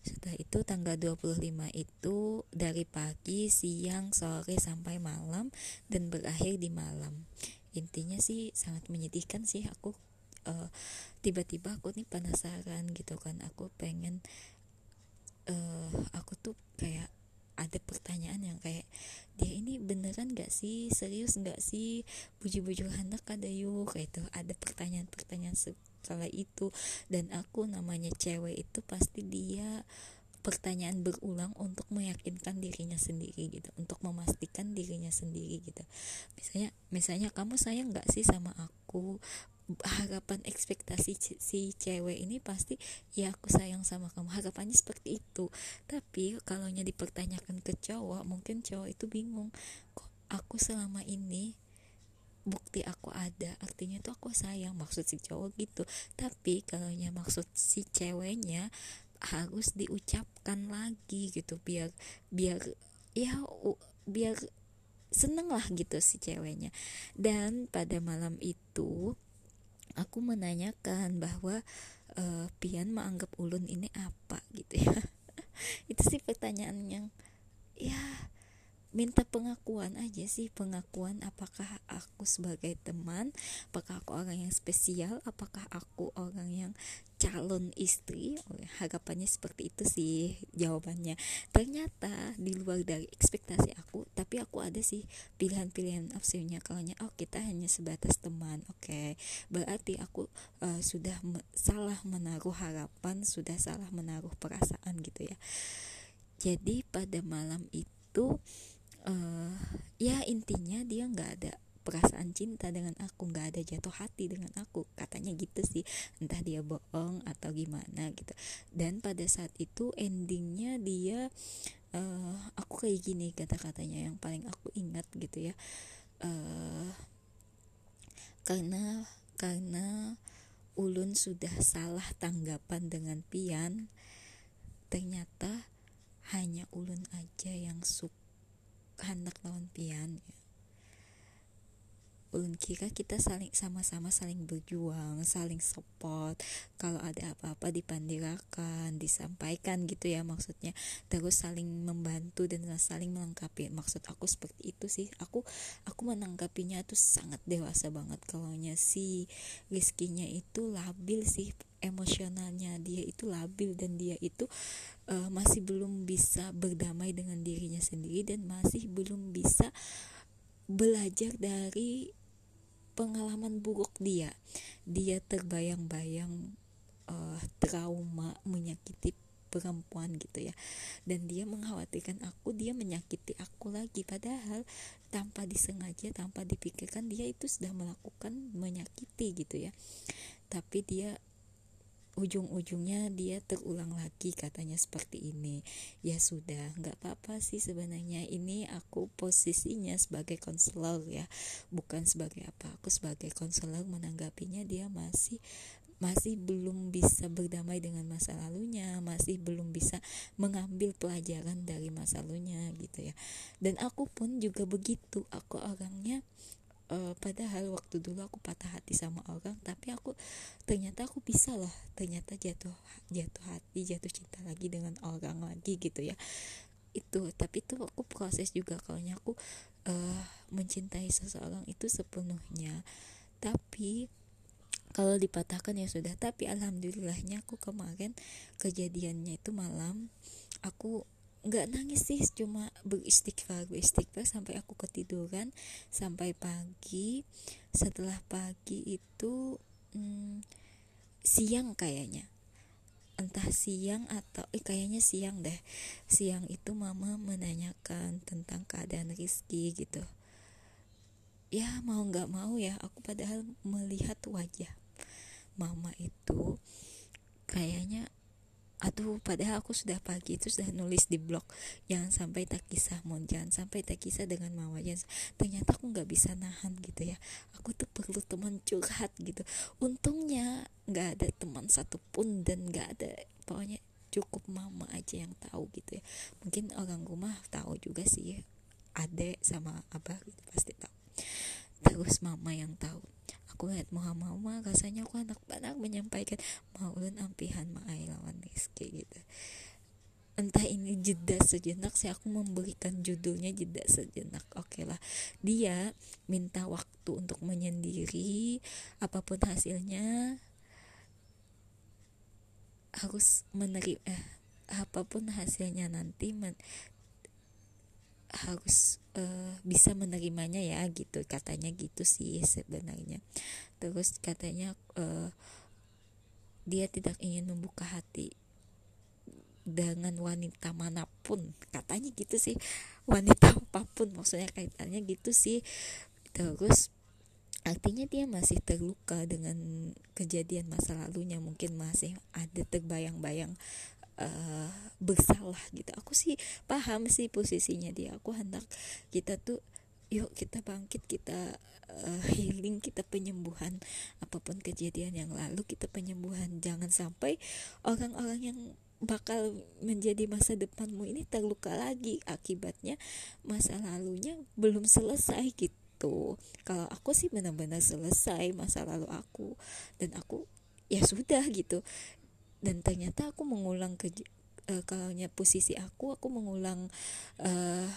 setelah itu tanggal 25 itu dari pagi, siang, sore sampai malam dan berakhir di malam. Intinya sih sangat menyedihkan sih aku uh, tiba-tiba aku nih penasaran gitu kan. Aku pengen uh, aku tuh kayak ada pertanyaan yang kayak dia ini beneran gak sih serius gak sih buju-buju hendak ada yuk kayak itu ada pertanyaan-pertanyaan kala itu. Dan aku namanya cewek itu pasti dia pertanyaan berulang untuk meyakinkan dirinya sendiri gitu untuk memastikan dirinya sendiri gitu. Misalnya misalnya kamu sayang nggak sih sama aku? Harapan ekspektasi si cewek ini pasti ya aku sayang sama kamu. Harapannya seperti itu. Tapi kalau dipertanyakan ke cowok mungkin cowok itu bingung kok aku selama ini bukti aku ada artinya tuh aku sayang maksud si cowok gitu. Tapi kalau maksud si ceweknya harus diucapkan lagi gitu biar biar ya biar seneng lah gitu si ceweknya. Dan pada malam itu aku menanyakan bahwa uh, Pian menganggap ulun ini apa gitu ya. Itu sih pertanyaan yang ya minta pengakuan aja sih pengakuan apakah aku sebagai teman apakah aku orang yang spesial apakah aku orang yang calon istri. Oh, harapannya seperti itu sih jawabannya. Ternyata di luar dari ekspektasi aku tapi aku ada sih pilihan-pilihan opsinya. Kalau oh kita hanya sebatas teman. Oke okay. berarti aku uh, sudah me salah menaruh harapan sudah salah menaruh perasaan gitu ya. Jadi pada malam itu uh, ya intinya dia nggak ada perasaan cinta dengan aku nggak ada jatuh hati dengan aku. Katanya gitu sih. Entah dia bohong atau gimana gitu. Dan pada saat itu endingnya dia uh, aku kayak gini kata-katanya yang paling aku ingat gitu ya. Uh, karena karena ulun sudah salah tanggapan dengan pian ternyata hanya ulun aja yang suka hendak lawan pian ya. Ulun kira kita saling sama-sama saling berjuang saling support. Kalau ada apa-apa dipandirakan disampaikan gitu ya maksudnya. Terus saling membantu dan saling melengkapi. Maksud aku seperti itu sih. Aku aku menanggapinya tuh sangat dewasa banget. Kalau si rizkinya itu labil sih. Emosionalnya dia itu labil dan dia itu uh, masih belum bisa berdamai dengan dirinya sendiri dan masih belum bisa belajar dari pengalaman buruk dia. Dia terbayang-bayang uh, trauma menyakiti perempuan gitu ya. Dan dia mengkhawatirkan aku dia menyakiti aku lagi. Padahal tanpa disengaja tanpa dipikirkan dia itu sudah melakukan menyakiti gitu ya. Tapi dia ujung-ujungnya dia terulang lagi katanya seperti ini. Ya sudah nggak apa-apa sih sebenarnya. Ini aku posisinya sebagai konselor ya bukan sebagai apa. Aku sebagai konselor menanggapinya dia masih masih belum bisa berdamai dengan masa lalunya, masih belum bisa mengambil pelajaran dari masa lalunya gitu ya. Dan aku pun juga begitu, aku orangnya uh, padahal waktu dulu aku patah hati sama orang tapi aku ternyata aku bisa lah ternyata jatuh jatuh hati jatuh cinta lagi dengan orang lagi gitu ya. Itu tapi itu aku proses juga kalau aku uh, mencintai seseorang itu sepenuhnya. Tapi kalau dipatahkan ya sudah tapi alhamdulillahnya aku kemarin kejadiannya itu malam aku nggak nangis sih cuma beristighfar beristighfar sampai aku ketiduran. Sampai pagi setelah pagi itu hmm, siang kayaknya. Entah siang atau eh kayaknya siang deh. Siang itu mama menanyakan tentang keadaan Rizky gitu. Ya mau nggak mau ya aku padahal melihat wajah mama itu kayaknya aduh padahal aku sudah pagi itu sudah nulis di blog jangan sampai tak kisah mon jangan sampai tak kisah dengan mama jangan ternyata aku nggak bisa nahan gitu ya. Aku tuh perlu teman curhat gitu. Untungnya nggak ada teman satupun dan nggak ada pokoknya cukup mama aja yang tahu gitu ya. Mungkin orang rumah tahu juga sih adek sama abah gitu pasti tahu. Terus mama yang tahu aku lihat Muhammad rasanya aku anak anak menyampaikan maulun ampihan ma'ai lawan Rizky gitu. Entah ini jeda sejenak sih aku memberikan judulnya jeda sejenak. Oke okay lah. Dia minta waktu untuk menyendiri apa pun hasilnya harus menerima eh, apa pun hasilnya nanti men, harus uh, bisa menerimanya ya gitu. Katanya gitu sih sebenarnya. Terus katanya uh, dia tidak ingin membuka hati dengan wanita mana pun. Katanya gitu sih. Wanita apa pun maksudnya kaitannya gitu sih. Terus artinya dia masih terluka dengan kejadian masa lalunya. Mungkin masih ada terbayang-bayang uh, bersalah gitu. Aku sih paham sih posisinya dia. Aku hendak kita tuh yuk kita bangkit kita uh, healing kita penyembuhan apa pun kejadian yang lalu kita penyembuhan. Jangan sampai orang-orang yang bakal menjadi masa depanmu ini terluka lagi akibatnya masa lalunya belum selesai gitu. Kalau aku sih benar-benar selesai masa lalu aku. Dan aku ya sudah gitu dan ternyata aku mengulang ke uh, kalau posisi aku aku mengulang uh,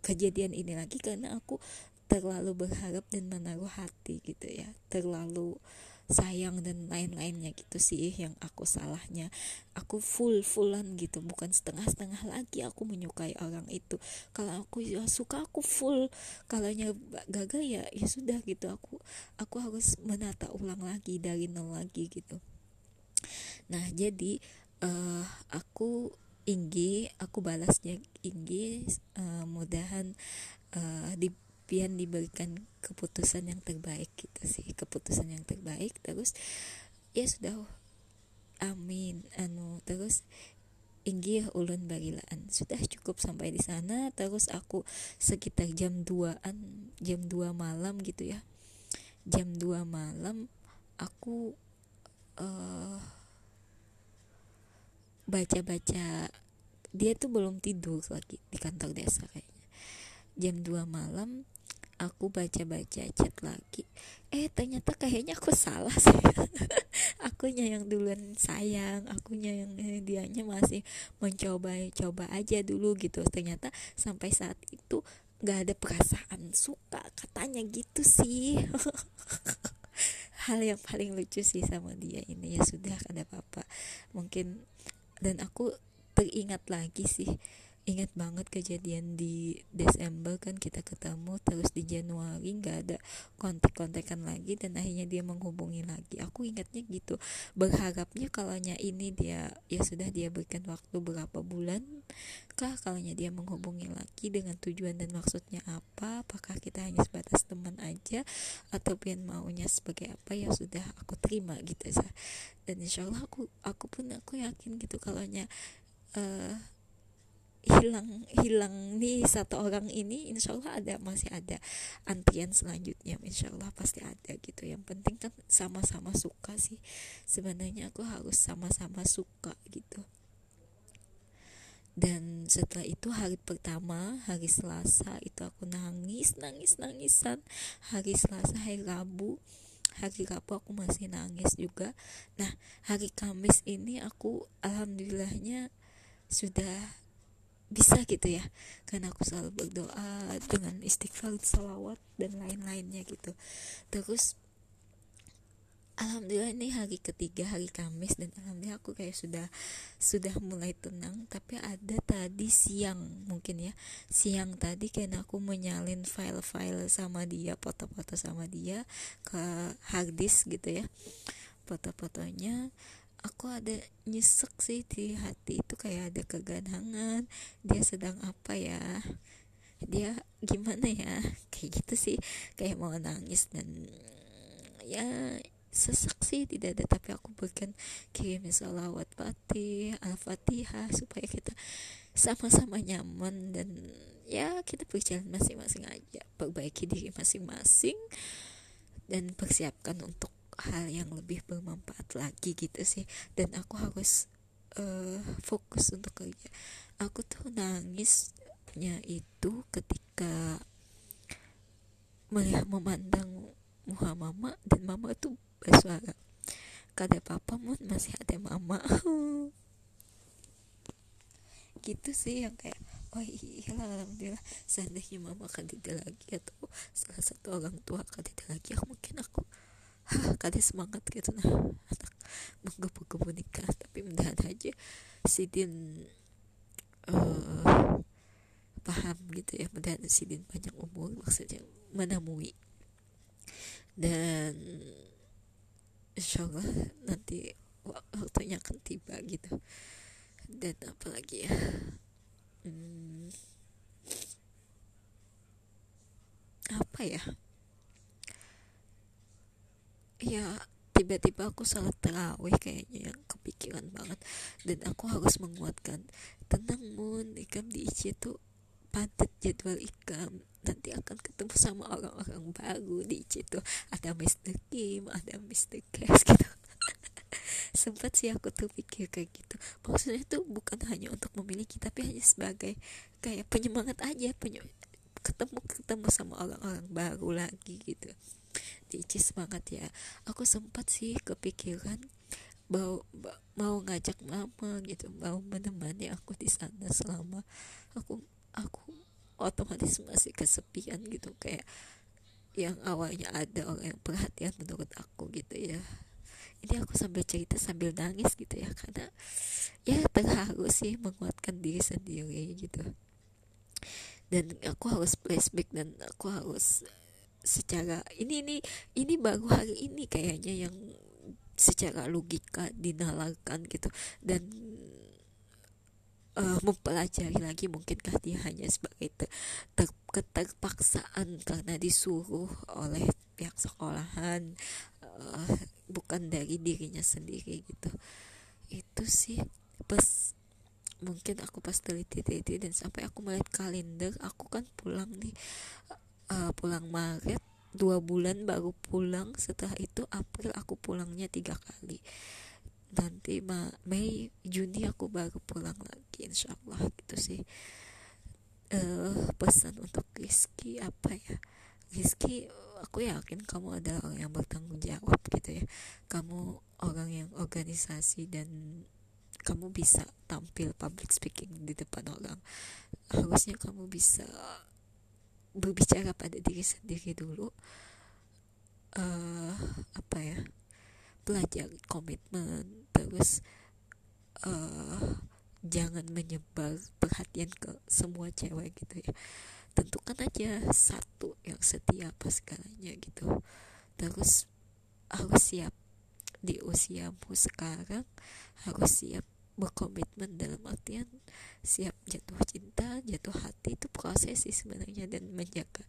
kejadian ini lagi karena aku terlalu berharap dan menaruh hati gitu ya. Terlalu sayang dan lain-lainnya gitu sih yang aku salahnya. Aku full fullan gitu bukan setengah-setengah lagi aku menyukai orang itu. Kalau aku ya suka aku full. Kalau gagal ya ya sudah gitu. Aku aku harus menata ulang lagi dari nol lagi gitu nah jadi uh, aku Inggi aku balasnya Inggi uh, mudahan uh, di Pian diberikan keputusan yang terbaik gitu sih keputusan yang terbaik terus ya sudah amin anu terus Inggi ulun bagilaan sudah cukup sampai di sana terus aku sekitar jam 2an jam 2 malam gitu ya. Jam 2 malam aku uh, baca-baca. Dia tuh belum tidur lagi di kantor desa kayaknya. Jam 2 malam aku baca-baca chat lagi. Eh ternyata kayaknya aku salah sih. Akunya yang duluan sayang akunya yang eh, dianya masih mencoba coba aja dulu gitu. Ternyata sampai saat itu gak ada perasaan suka katanya gitu sih hal yang paling lucu sih sama dia ini. Ya sudah ada apa-apa. Mungkin dan aku teringat lagi sih ingat banget kejadian di Desember kan kita ketemu terus di Januari nggak ada kontak-kontakan lagi dan akhirnya dia menghubungi lagi. Aku ingatnya gitu berharapnya kalaunya ini dia ya sudah dia berikan waktu berapa bulan kah kalaunya dia menghubungi lagi dengan tujuan dan maksudnya apa apakah kita hanya sebatas teman aja atau pian maunya sebagai apa ya sudah aku terima gitu ya dan insya Allah aku aku pun aku yakin gitu kalaunya uh, hilang hilang nih satu orang ini insya Allah ada masih ada antrian selanjutnya insya Allah pasti ada gitu. Yang penting kan sama-sama suka sih. Sebenarnya aku harus sama-sama suka gitu. Dan setelah itu hari pertama hari Selasa itu aku nangis nangis nangisan. Hari Selasa hari Rabu hari Rabu aku masih nangis juga. Nah hari Kamis ini aku alhamdulillahnya sudah bisa gitu ya. Karena aku selalu berdoa dengan istighfar salawat dan lain-lainnya gitu. Terus Alhamdulillah ini hari ketiga hari Kamis dan alhamdulillah aku kayak sudah sudah mulai tenang. Tapi ada tadi siang mungkin ya. Siang tadi karena aku menyalin file-file sama dia foto-foto sama dia ke harddisk gitu ya. Foto-fotonya aku ada nyesek sih di hati itu kayak ada keganangan dia sedang apa ya? Dia gimana ya? Kayak gitu sih. Kayak mau nangis dan ya sesek sih tidak ada. Tapi aku berikan kirim salawat fatih al-fatihah supaya kita sama-sama nyaman dan ya kita berjalan masing-masing aja. Perbaiki diri masing-masing dan persiapkan untuk hal yang lebih bermanfaat lagi gitu sih. Dan aku harus uh, fokus untuk kerja. Aku tuh nangisnya itu ketika melihat memandang muha mama dan mama tuh bersuara kada papa pun masih ada mama. Gitu sih yang kayak oh iya alhamdulillah seandainya mama kan tidak lagi atau salah satu orang tua kan tidak lagi aku mungkin aku kali semangat gitu. Nah anak menggebu-gebu nikah tapi mudah aja Sidin uh, paham gitu ya. Mudah Sidin banyak umur maksudnya menemui. Dan insya Allah nanti waktunya akan tiba gitu. Dan apalagi ya? Hmm, apa ya ya tiba-tiba aku salah terawih kayaknya yang kepikiran banget. Dan aku harus menguatkan tenang mun ikam di IC itu padat jadwal ikam. Nanti akan ketemu sama orang-orang baru di IC itu ada Mr. Kim ada Mr. Cash gitu. Sempat sih aku tuh pikir kayak gitu. Maksudnya tuh bukan hanya untuk memiliki tapi hanya sebagai kayak penyemangat aja penyemangat ketemu ketemu sama orang-orang baru lagi gitu Cici semangat ya. Aku sempat sih kepikiran mau mau ngajak mama gitu mau menemani aku di sana selama aku aku otomatis masih kesepian gitu. Kayak yang awalnya ada orang yang perhatian menurut aku gitu ya. Ini aku sambil cerita sambil nangis gitu ya karena ya terharu sih menguatkan diri sendiri gitu. Dan aku harus flashback dan aku harus secara ini ini ini baru hari ini kayaknya yang secara logika dinalarkan gitu. Dan uh, mempelajari lagi mungkinkah dia hanya sebagai ter, ter, keterpaksaan karena disuruh oleh pihak sekolahan uh, bukan dari dirinya sendiri gitu. Itu sih pas mungkin aku pas teliti-teliti dan sampai aku melihat kalender aku kan pulang nih uh, pulang Maret dua bulan baru pulang. Setelah itu April aku pulangnya tiga kali. Nanti Ma Mei Juni aku baru pulang lagi insya Allah gitu sih. Uh, pesan untuk Rizky apa ya? Rizky aku yakin kamu ada orang yang bertanggung jawab gitu ya. Kamu orang yang organisasi dan kamu bisa tampil public speaking di depan orang. Harusnya kamu bisa berbicara pada diri sendiri dulu uh, apa ya belajar komitmen terus uh, jangan menyebar perhatian ke semua cewek gitu ya. Tentukan aja satu yang setia apa segalanya gitu. Terus harus siap di usiamu sekarang harus siap berkomitmen dalam artian siap jatuh cinta, jatuh hati itu proses sih sebenarnya dan menjaga.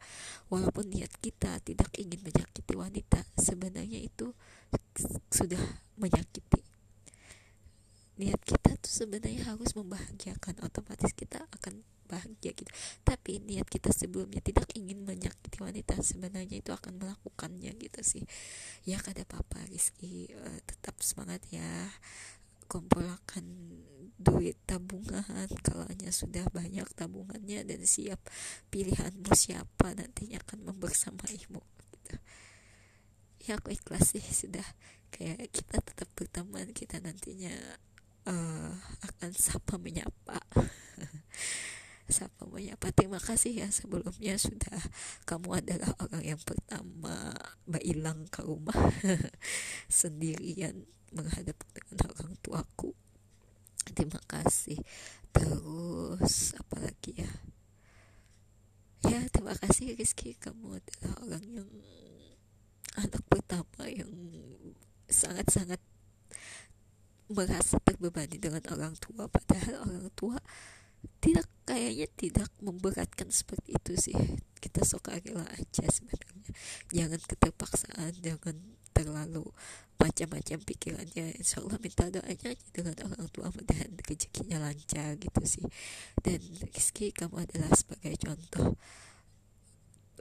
Walaupun niat kita tidak ingin menyakiti wanita sebenarnya itu sudah menyakiti. Niat kita tuh sebenarnya harus membahagiakan otomatis kita akan bahagia gitu. Tapi niat kita sebelumnya tidak ingin menyakiti wanita sebenarnya itu akan melakukannya gitu sih. Ya kada apa-apa Rizky. Uh, tetap semangat ya kumpulkan duit tabungan kalau hanya sudah banyak tabungannya dan siap pilihanmu siapa nantinya akan membersamaimu gitu. ya aku ikhlas sih sudah. Kayak kita tetap berteman kita nantinya uh, akan sapa menyapa. Sapa menyapa. Terima kasih ya sebelumnya sudah kamu adalah orang yang pertama mbak hilang ke rumah. Sendirian menghadap dengan orang tuaku. Terima kasih. Terus apalagi ya? Ya terima kasih Rizky. Kamu adalah orang yang anak pertama yang sangat-sangat merasa terbebani dengan orang tua. Padahal orang tua tidak kayaknya tidak memberatkan seperti itu sih. Kita suka rela aja sebenarnya. Jangan keterpaksaan jangan terlalu macam-macam pikirannya. Insya Allah minta doanya aja dengan orang tua mudahan rezekinya lancar gitu sih. Dan Rizky kamu adalah sebagai contoh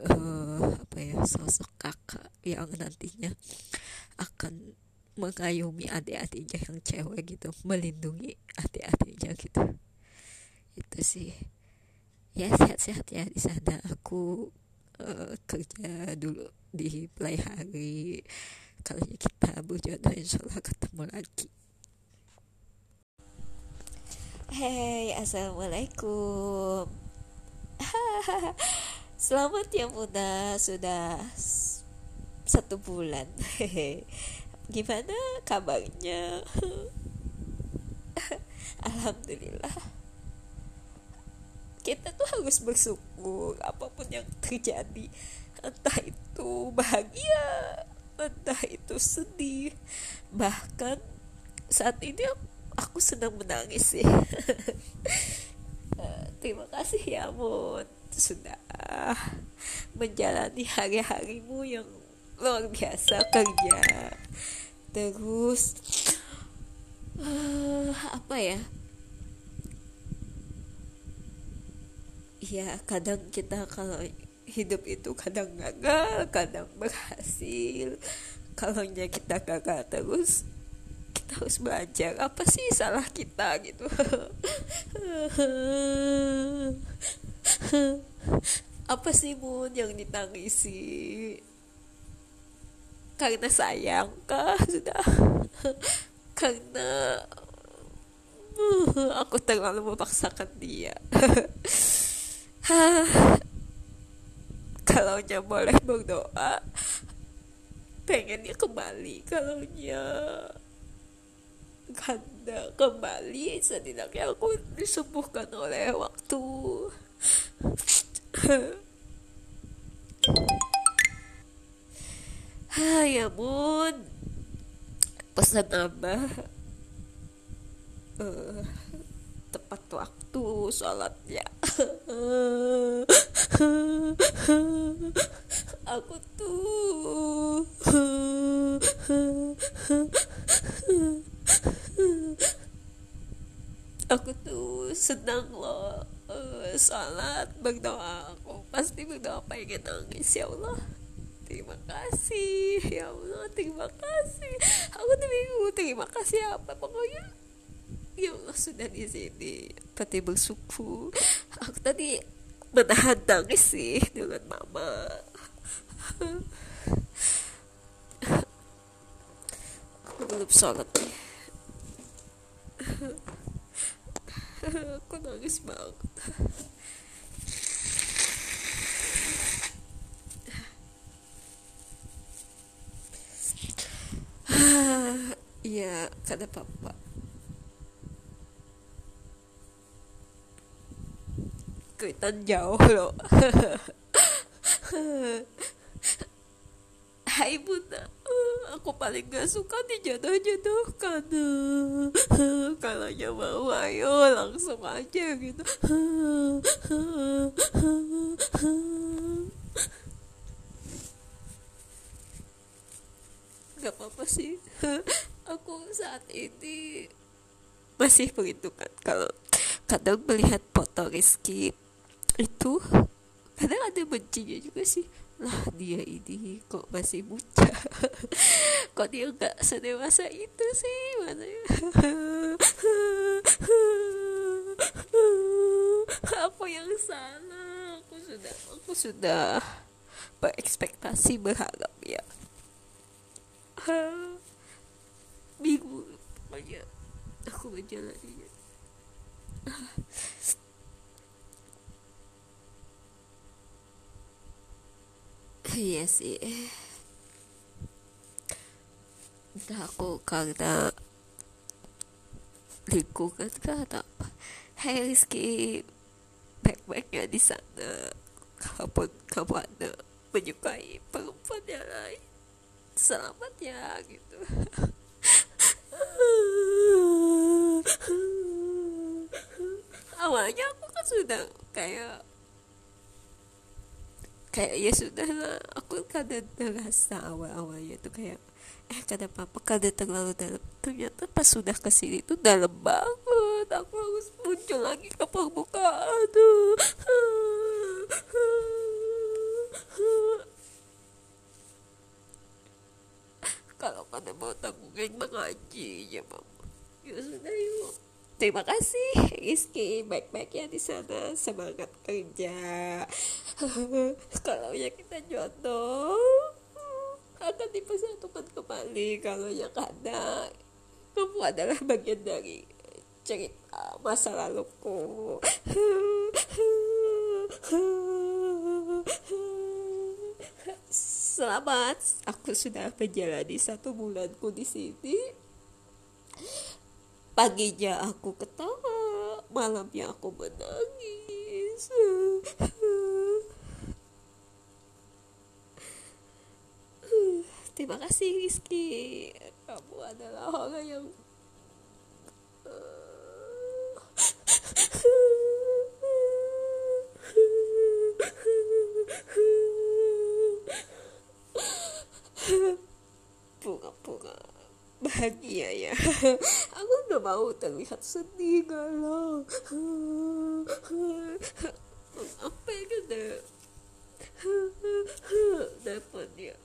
uh, apa ya sosok kakak yang nantinya akan mengayomi adik-adiknya yang cewek gitu melindungi adik-adiknya gitu. Itu sih. Ya sehat-sehat ya di sana. Aku uh, kerja dulu di play hari kalau kita berjodoh insya Allah ketemu lagi Hey, assalamualaikum. Selamat ya Bunda, sudah satu bulan. Gimana kabarnya? Alhamdulillah. Kita tuh harus bersyukur apa pun yang terjadi, entah itu bahagia entah itu sedih. Bahkan saat ini aku sedang menangis sih. Eh, terima kasih ya Mun. Sudah menjalani hari-harimu yang luar biasa kerja terus uh, apa ya? Ya kadang kita kalau hidup itu kadang gagal kadang berhasil. Kalau kita gagal terus kita harus belajar apa sih salah kita? gitu. Apa sih Mun yang ditangisi? Karena sayang kah sudah. Karena aku terlalu memaksakan dia kalau nya boleh berdoa pengennya kembali. Kalau nya kanda kembali. Setidaknya aku disembuhkan oleh waktu. Hai ya bun pesan abah uh, tepat waktu sholatnya. Aku tuh aku tuh senang loh uh, salat berdoa aku pasti berdoa pengen nangis ya Allah. Terima kasih ya Allah terima kasih. Aku tuh bingung terima kasih apa pokoknya ya Allah sudah di sini. Berarti bersyukur aku tadi menahan tangis sih dengan mama. Aku belum sholat nih. Aku nangis banget. Iya, kata papa tweetan jauh loh. Hai bunda aku paling gak suka dijodoh-jodohkan kalau mau ayo langsung aja gitu. Gak apa-apa sih. Aku saat ini masih perhitungan kalau kadang melihat foto Rizky itu. Kadang ada bencinya juga sih. Lah dia ini kok masih muda. Kok dia nggak sedewasa itu sih? Mana aku yang salah? Aku sudah aku sudah berekspektasi berharap ya. Bingung. Pokoknya aku menjalaninya iya sih. Entah aku karena lingkungan kan atau apa? Hai Rizky. Baik-baiknya di sana. Kalaupun kamu ada menyukai perempuan yang lain. Selamat ya gitu. Awalnya aku kan sudah kayak kayak ya sudah lah aku kadang terasa awal-awalnya tuh kayak eh kata papa kada terlalu dalam. Ternyata pas sudah ke sini tuh dalam banget aku harus muncul lagi ke permukaan aduh kalau pada mau tanggungan mengaji ya mama ya sudah yuk terima kasih Rizky. Baik-baik ya di sana. Semangat kerja. Kalau ya kita jodoh akan dipersatukan kembali. Kalau ya karena kamu adalah bagian dari cerita masa laluku. Selamat, aku sudah menjalani satu bulanku di sini. Paginya aku ketawa, malamnya aku menangis. Terima kasih Rizky, kamu adalah orang yang bunga-bunga bahagia ya. Aku gak mau terlihat sedih galau apa yang ada dapat ya.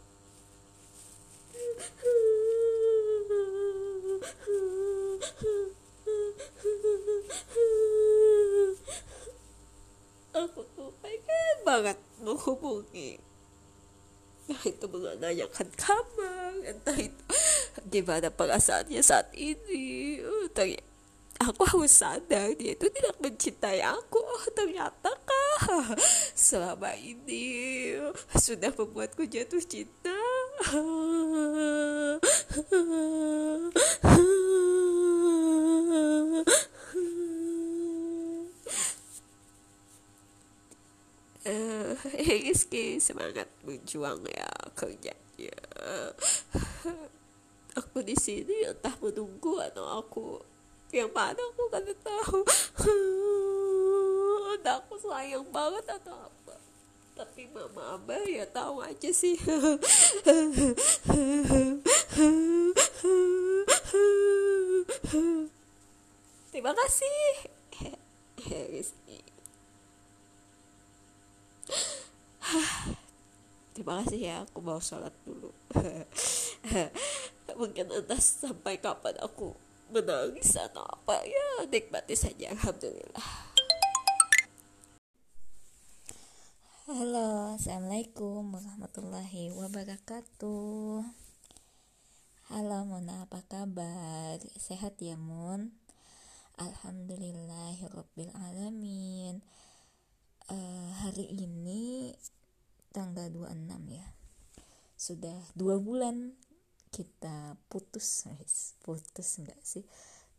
Aku tuh pengen banget menghubungi. Entah itu menanyakan kabar entah itu gimana perasaannya saat ini? Oh, ternyata aku harus sadar dia itu tidak mencintai aku. Oh, ternyata kah? Selama ini sudah membuatku jatuh cinta. Uh, Rizky semangat berjuang ya kerjanya aku di sini entah menunggu atau aku yang mana aku kan tahu. Entah aku sayang banget atau apa. Tapi mama abah ya tahu aja sih. Terima kasih. Terima kasih ya aku mau sholat dulu mungkin entah sampai kapan aku menangis atau apa. Ya nikmati saja. Alhamdulillah. Halo, Assalamualaikum warahmatullahi wabarakatuh. Halo Mona, apa kabar? Sehat ya Mun? Alhamdulillahirrabbilalamin uh, Hari ini tanggal 26 ya. Sudah dua bulan kita putus Putus enggak sih?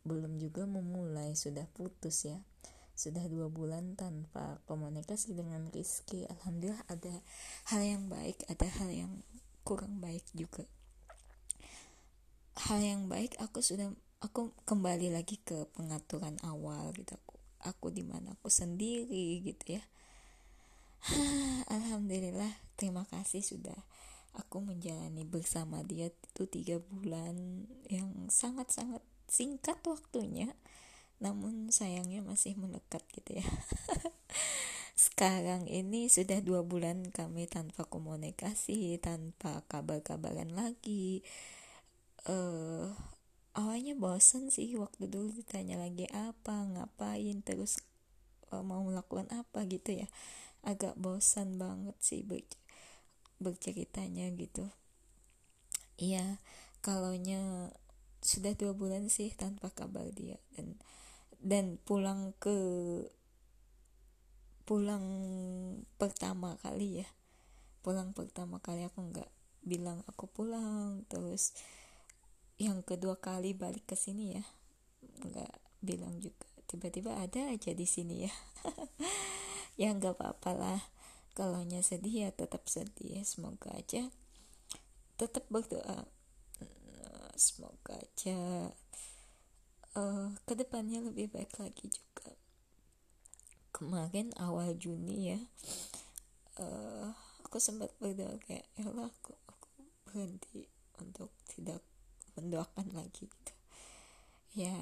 Belum juga memulai, sudah putus ya. Sudah dua bulan tanpa komunikasi dengan Rizky. Alhamdulillah ada hal yang baik ada hal yang kurang baik juga. Hal yang baik aku sudah aku kembali lagi ke pengaturan awal gitu. Aku aku di mana aku sendiri gitu ya. Alhamdulillah terima kasih sudah aku menjalani bersama dia itu tiga bulan yang sangat sangat singkat waktunya. Namun sayangnya masih melekat gitu ya. Sekarang ini sudah dua bulan kami tanpa komunikasi tanpa kabar-kabaran lagi. Uh, awalnya bosen sih waktu dulu ditanya lagi apa ngapain terus uh, mau melakukan apa gitu ya. Agak bosan banget sih berceritanya gitu. Iya kalaunya sudah dua bulan sih tanpa kabar dia. Dan dan pulang ke pulang pertama kali ya. Pulang pertama kali aku nggak bilang aku pulang. Terus yang kedua kali balik ke sini ya nggak bilang juga. Tiba-tiba ada aja di sini ya. Ya nggak apa-apa lah kalau sedih ya tetap sedih ya. Semoga aja tetap berdoa. Semoga aja uh, ke depannya lebih baik lagi juga. Kemarin awal Juni ya uh, aku sempat berdoa kayak ya aku, aku berhenti untuk tidak mendoakan lagi. Gitu ya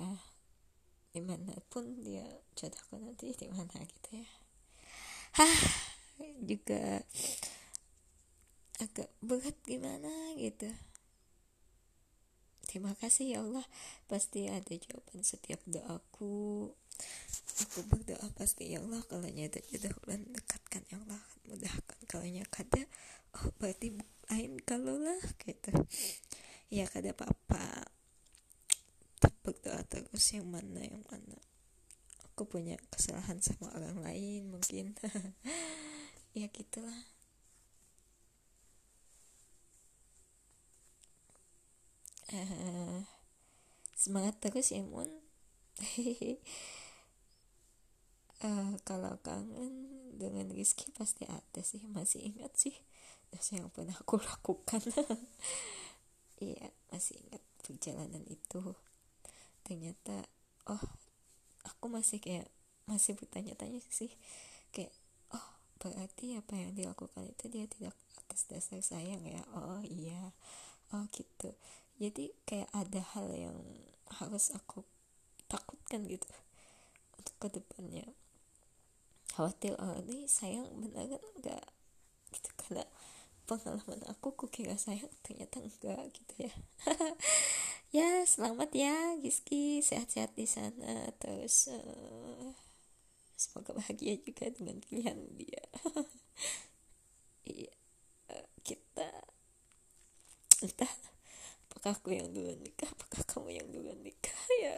di mana pun dia jodohku nanti di mana gitu ya. Hah juga agak berat gimana gitu. Terima kasih ya Allah pasti ada jawaban setiap doaku. Aku berdoa pasti ya Allah kalau nyata jodoh bulan dekatkan ya Allah mudahkan kalau kada oh berarti lain kalau lah gitu. Ya kada apa-apa. Berdoa terus yang mana yang mana. Aku punya kesalahan sama orang lain mungkin ya gitulah. Uh, semangat terus ya Mun. Uh, kalau kangen dengan Rizky pasti ada sih. Masih ingat sih. Dosa yang pernah aku lakukan. Iya masih ingat perjalanan itu. Ternyata oh aku masih kayak masih bertanya-tanya sih. Kayak berarti apa yang dilakukan itu dia tidak atas dasar sayang ya? Oh iya. Oh gitu. Jadi kayak ada hal yang harus aku takutkan gitu untuk ke depannya khawatir oh ini sayang beneran enggak? Gitu karena pengalaman aku ku kira sayang ternyata enggak gitu ya. Ya selamat ya Giski sehat-sehat di sana terus uh, semoga bahagia juga dengan pilihan dia. Iya uh, kita entah apakah aku yang duluan nikah? Apakah kamu yang duluan nikah? Ya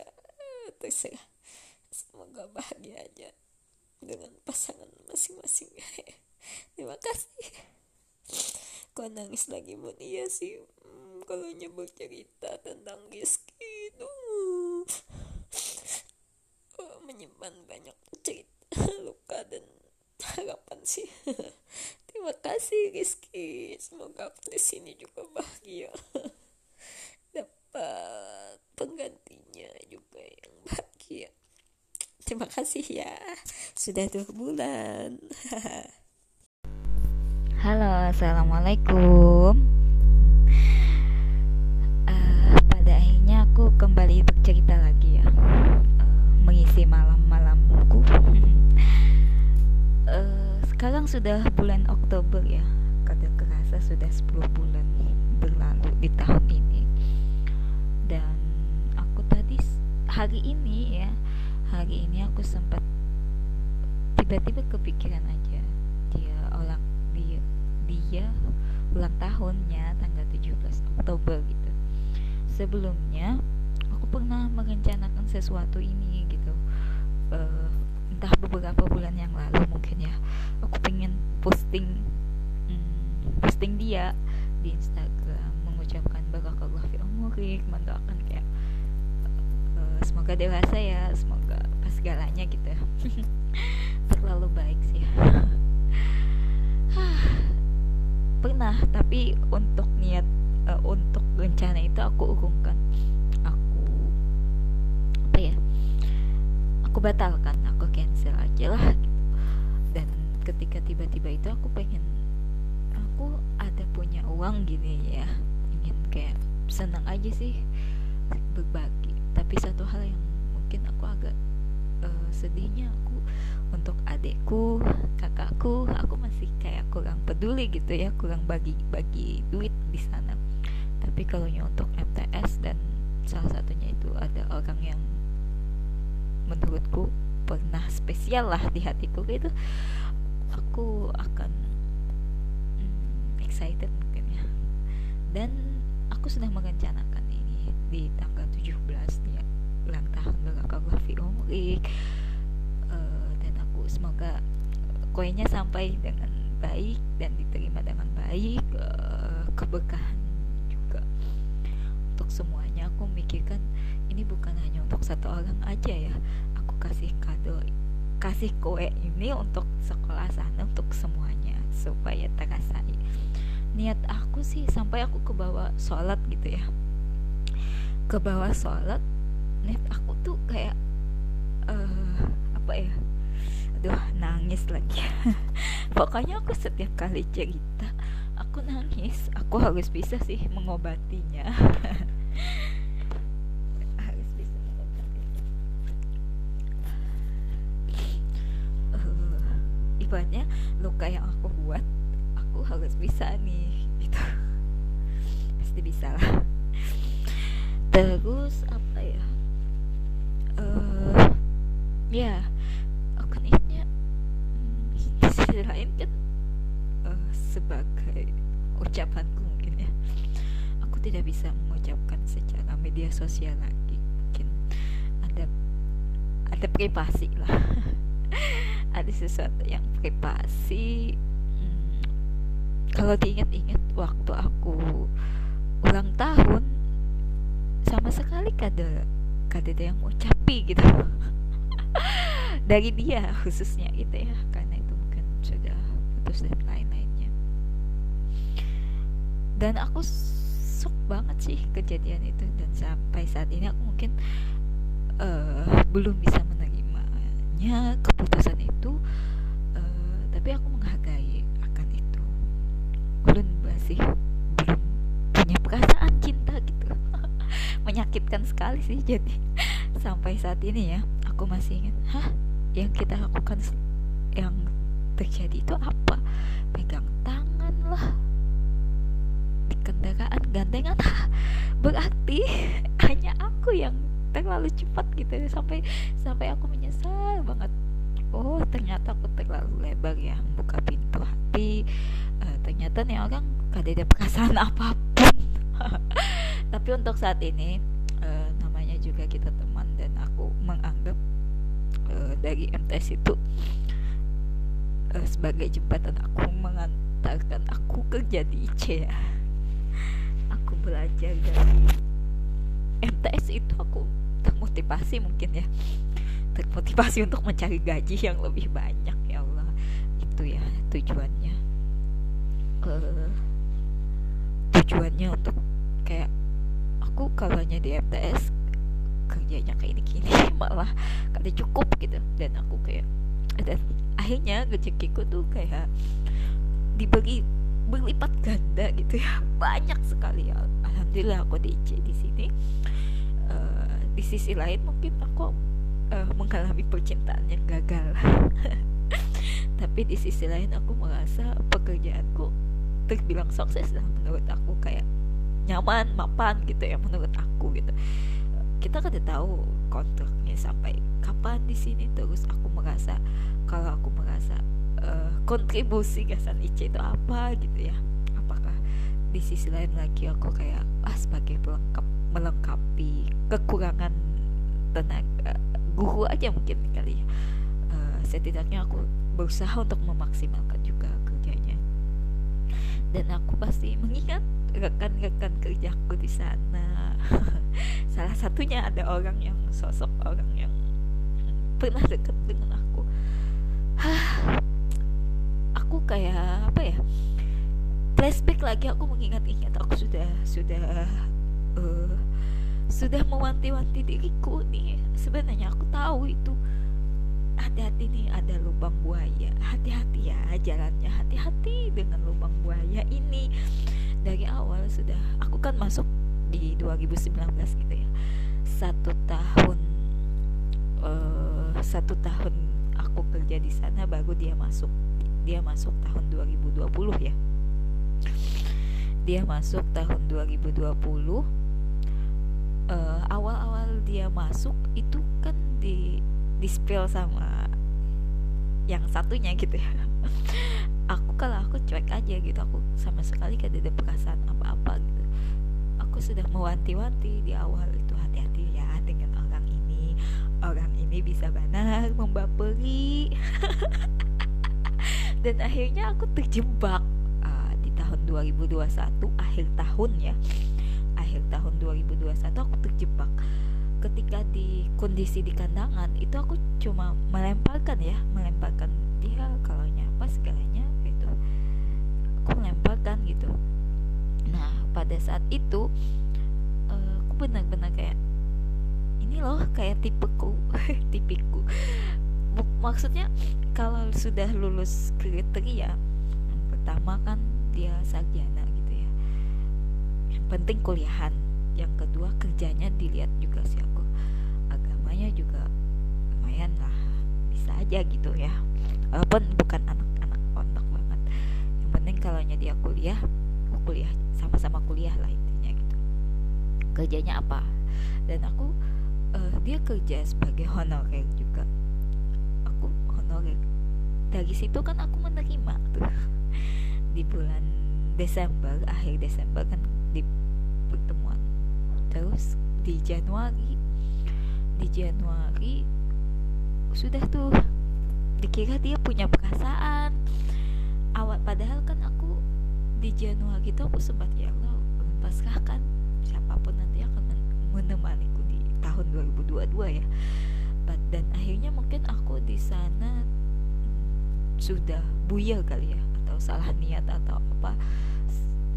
terserah. Semoga bahagia aja dengan pasangan masing-masing. Terima kasih. Kau nangis lagi mun. Iya sih. Hmm, kalau nyebut cerita tentang Rizky itu menyimpan banyak cerita luka dan harapan sih. Terima kasih Rizky. Semoga di sini juga bahagia. Dapat penggantinya juga yang bahagia. Terima kasih ya sudah dua bulan. Halo assalamualaikum. Uh, pada akhirnya aku kembali bercerita sekarang sudah bulan Oktober ya. Kada kerasa sudah 10 bulan berlalu di tahun ini. Dan aku tadi hari ini ya hari ini aku sempat tiba-tiba kepikiran aja. Dia ulang dia dia ulang tahunnya tanggal 17 Oktober gitu. Sebelumnya aku pernah merencanakan sesuatu ini gitu. Uh, entah beberapa bulan yang lalu mungkin ya aku pengen posting hmm, posting dia di Instagram mengucapkan barakallah fi umurik mendoakan kayak uh, semoga dewasa ya semoga pas segalanya gitu terlalu baik sih pernah tapi untuk niat uh, untuk rencana itu aku urungkan aku apa ya aku batalkan aku cancel aja lah gitu. dan ketika tiba-tiba itu aku pengen aku ada punya uang gini ya ingin kayak senang aja sih berbagi tapi satu hal yang mungkin aku agak uh, sedihnya aku untuk adekku kakakku aku masih kayak kurang peduli gitu ya kurang bagi bagi duit di sana tapi kalau untuk MTS dan salah satunya itu ada orang yang menurutku pernah spesial lah di hatiku gitu. Aku akan hmm, excited mungkin ya. Dan aku sudah merencanakan ini di tanggal 17 ya ulang tahun Barakallah fi umrik uh, dan aku semoga kuenya sampai dengan baik dan diterima dengan baik. Uh, keberkahan juga untuk semuanya. Aku mikirkan ini bukan hanya untuk satu orang aja ya kasih kado kasih kue ini untuk sekolah sana untuk semuanya supaya terasa niat aku sih sampai aku ke bawah sholat gitu ya. Ke bawah sholat niat aku tuh kayak uh, apa ya? Aduh nangis lagi. Pokoknya aku setiap kali cerita aku nangis. Aku harus bisa sih mengobatinya akibatnya luka yang aku buat aku harus bisa nih gitu. Pasti bisa lah. Terus apa ya? Uh, ya aku niatnya di sisi lain kan uh, sebagai ucapanku mungkin ya. Aku tidak bisa mengucapkan secara media sosial lagi mungkin. Ada ada privasi lah ada sesuatu yang privasi. Hmm, kalau diingat-ingat waktu aku ulang tahun sama sekali kada kada ada yang ucapi gitu. Dari dia khususnya gitu ya karena itu mungkin sudah putus dan lain-lainnya. Dan aku sok banget sih kejadian itu dan sampai saat ini aku mungkin uh, belum bisa menerimanya keputusan itu uh, tapi aku menghargai akan itu. Belum masih belum punya perasaan cinta gitu. Menyakitkan sekali sih jadi sampai saat ini ya aku masih ingat hah? Yang kita lakukan yang terjadi itu apa? Pegang tangan lah. Di kendaraan gandengan. Berarti hanya aku yang terlalu cepat gitu ya sampai sampai aku menyesal banget. Oh ternyata aku terlalu lebar ya buka pintu hati. Uh, ternyata nih orang gak ada perasaan apa pun. Tapi untuk saat ini uh, namanya juga kita teman dan aku menganggap uh, dari MTS itu uh, sebagai jembatan aku mengantarkan aku kerja di IC ya aku belajar dari MTS itu aku termotivasi mungkin ya. Termotivasi untuk mencari gaji yang lebih banyak ya Allah. Itu ya tujuannya. Uh, tujuannya untuk kayak aku kalau di MTS kerjanya kayak gini malah kada cukup gitu. Dan aku kayak dan akhirnya rezekiku tuh kayak dibagi berlipat ganda gitu ya. Banyak sekali. Ya alhamdulillah aku di di sini di sisi lain mungkin aku uh, mengalami percintaan yang gagal. Tapi di sisi lain aku merasa pekerjaanku terbilang sukses lah menurut aku. Kayak nyaman mapan gitu ya menurut aku gitu. Kita kan tahu kontraknya sampai kapan di sini. Terus aku merasa kalau aku merasa uh, kontribusi gasan IC itu apa gitu ya? Apakah di sisi lain lagi aku kayak ah sebagai pelengkap melengkapi kekurangan tenaga guru aja mungkin kali ya. Uh, setidaknya aku berusaha untuk memaksimalkan juga kerjanya. Dan aku pasti mengingat rekan-rekan kerjaku di sana. Salah satunya ada orang yang sosok orang yang pernah dekat dengan aku. Aku kayak apa ya? Flashback lagi aku mengingat-ingat aku sudah sudah uh, sudah mewanti-wanti diriku nih. Sebenarnya aku tahu itu. Hati-hati nih ada lubang buaya. Hati-hati ya jalannya. Hati-hati dengan lubang buaya ini. Dari awal sudah aku kan masuk di 2019 gitu ya. Satu tahun uh, satu tahun aku kerja di sana baru dia masuk. Dia masuk tahun 2020 ya. Dia masuk tahun 2020 uh, awal-awal dia masuk itu kan di di spill sama yang satunya gitu ya. Aku kalau aku cuek aja gitu. Aku sama sekali gak ada perasaan apa-apa gitu. Aku sudah mewanti-wanti di awal itu hati-hati ya dengan orang ini. Orang ini bisa benar membaperi dan akhirnya aku terjebak uh, di tahun 2021 akhir tahun ya akhir tahun 2021 aku terjebak. Ketika di kondisi di kandangan itu aku cuma melemparkan ya melemparkan dia kalau nyapa segalanya itu aku melemparkan gitu. Nah pada saat itu uh, aku benar-benar kayak ini loh kayak tipeku tipiku. Maksudnya kalau sudah lulus kriteria yang pertama kan dia sarjana gitu ya penting kuliahan. Yang kedua kerjanya dilihat juga sih aku. Agamanya juga lumayan lah bisa aja gitu ya. Walaupun bukan anak-anak pondok banget. Yang penting kalau dia kuliah kuliah sama-sama kuliah lah intinya gitu. Kerjanya apa? Dan aku uh, dia kerja sebagai honorer juga. Honorer. Dari situ kan aku menerima tuh. Di bulan Desember akhir Desember kan di pertemuan. Terus di Januari di Januari sudah tuh dikira dia punya perasaan awal. Padahal kan aku di Januari itu aku sempat ya Allah pasrahkan siapa pun nanti akan menemaniku di tahun 2022 ya. Dan akhirnya mungkin aku di sana sudah buyar kali ya atau salah niat atau apa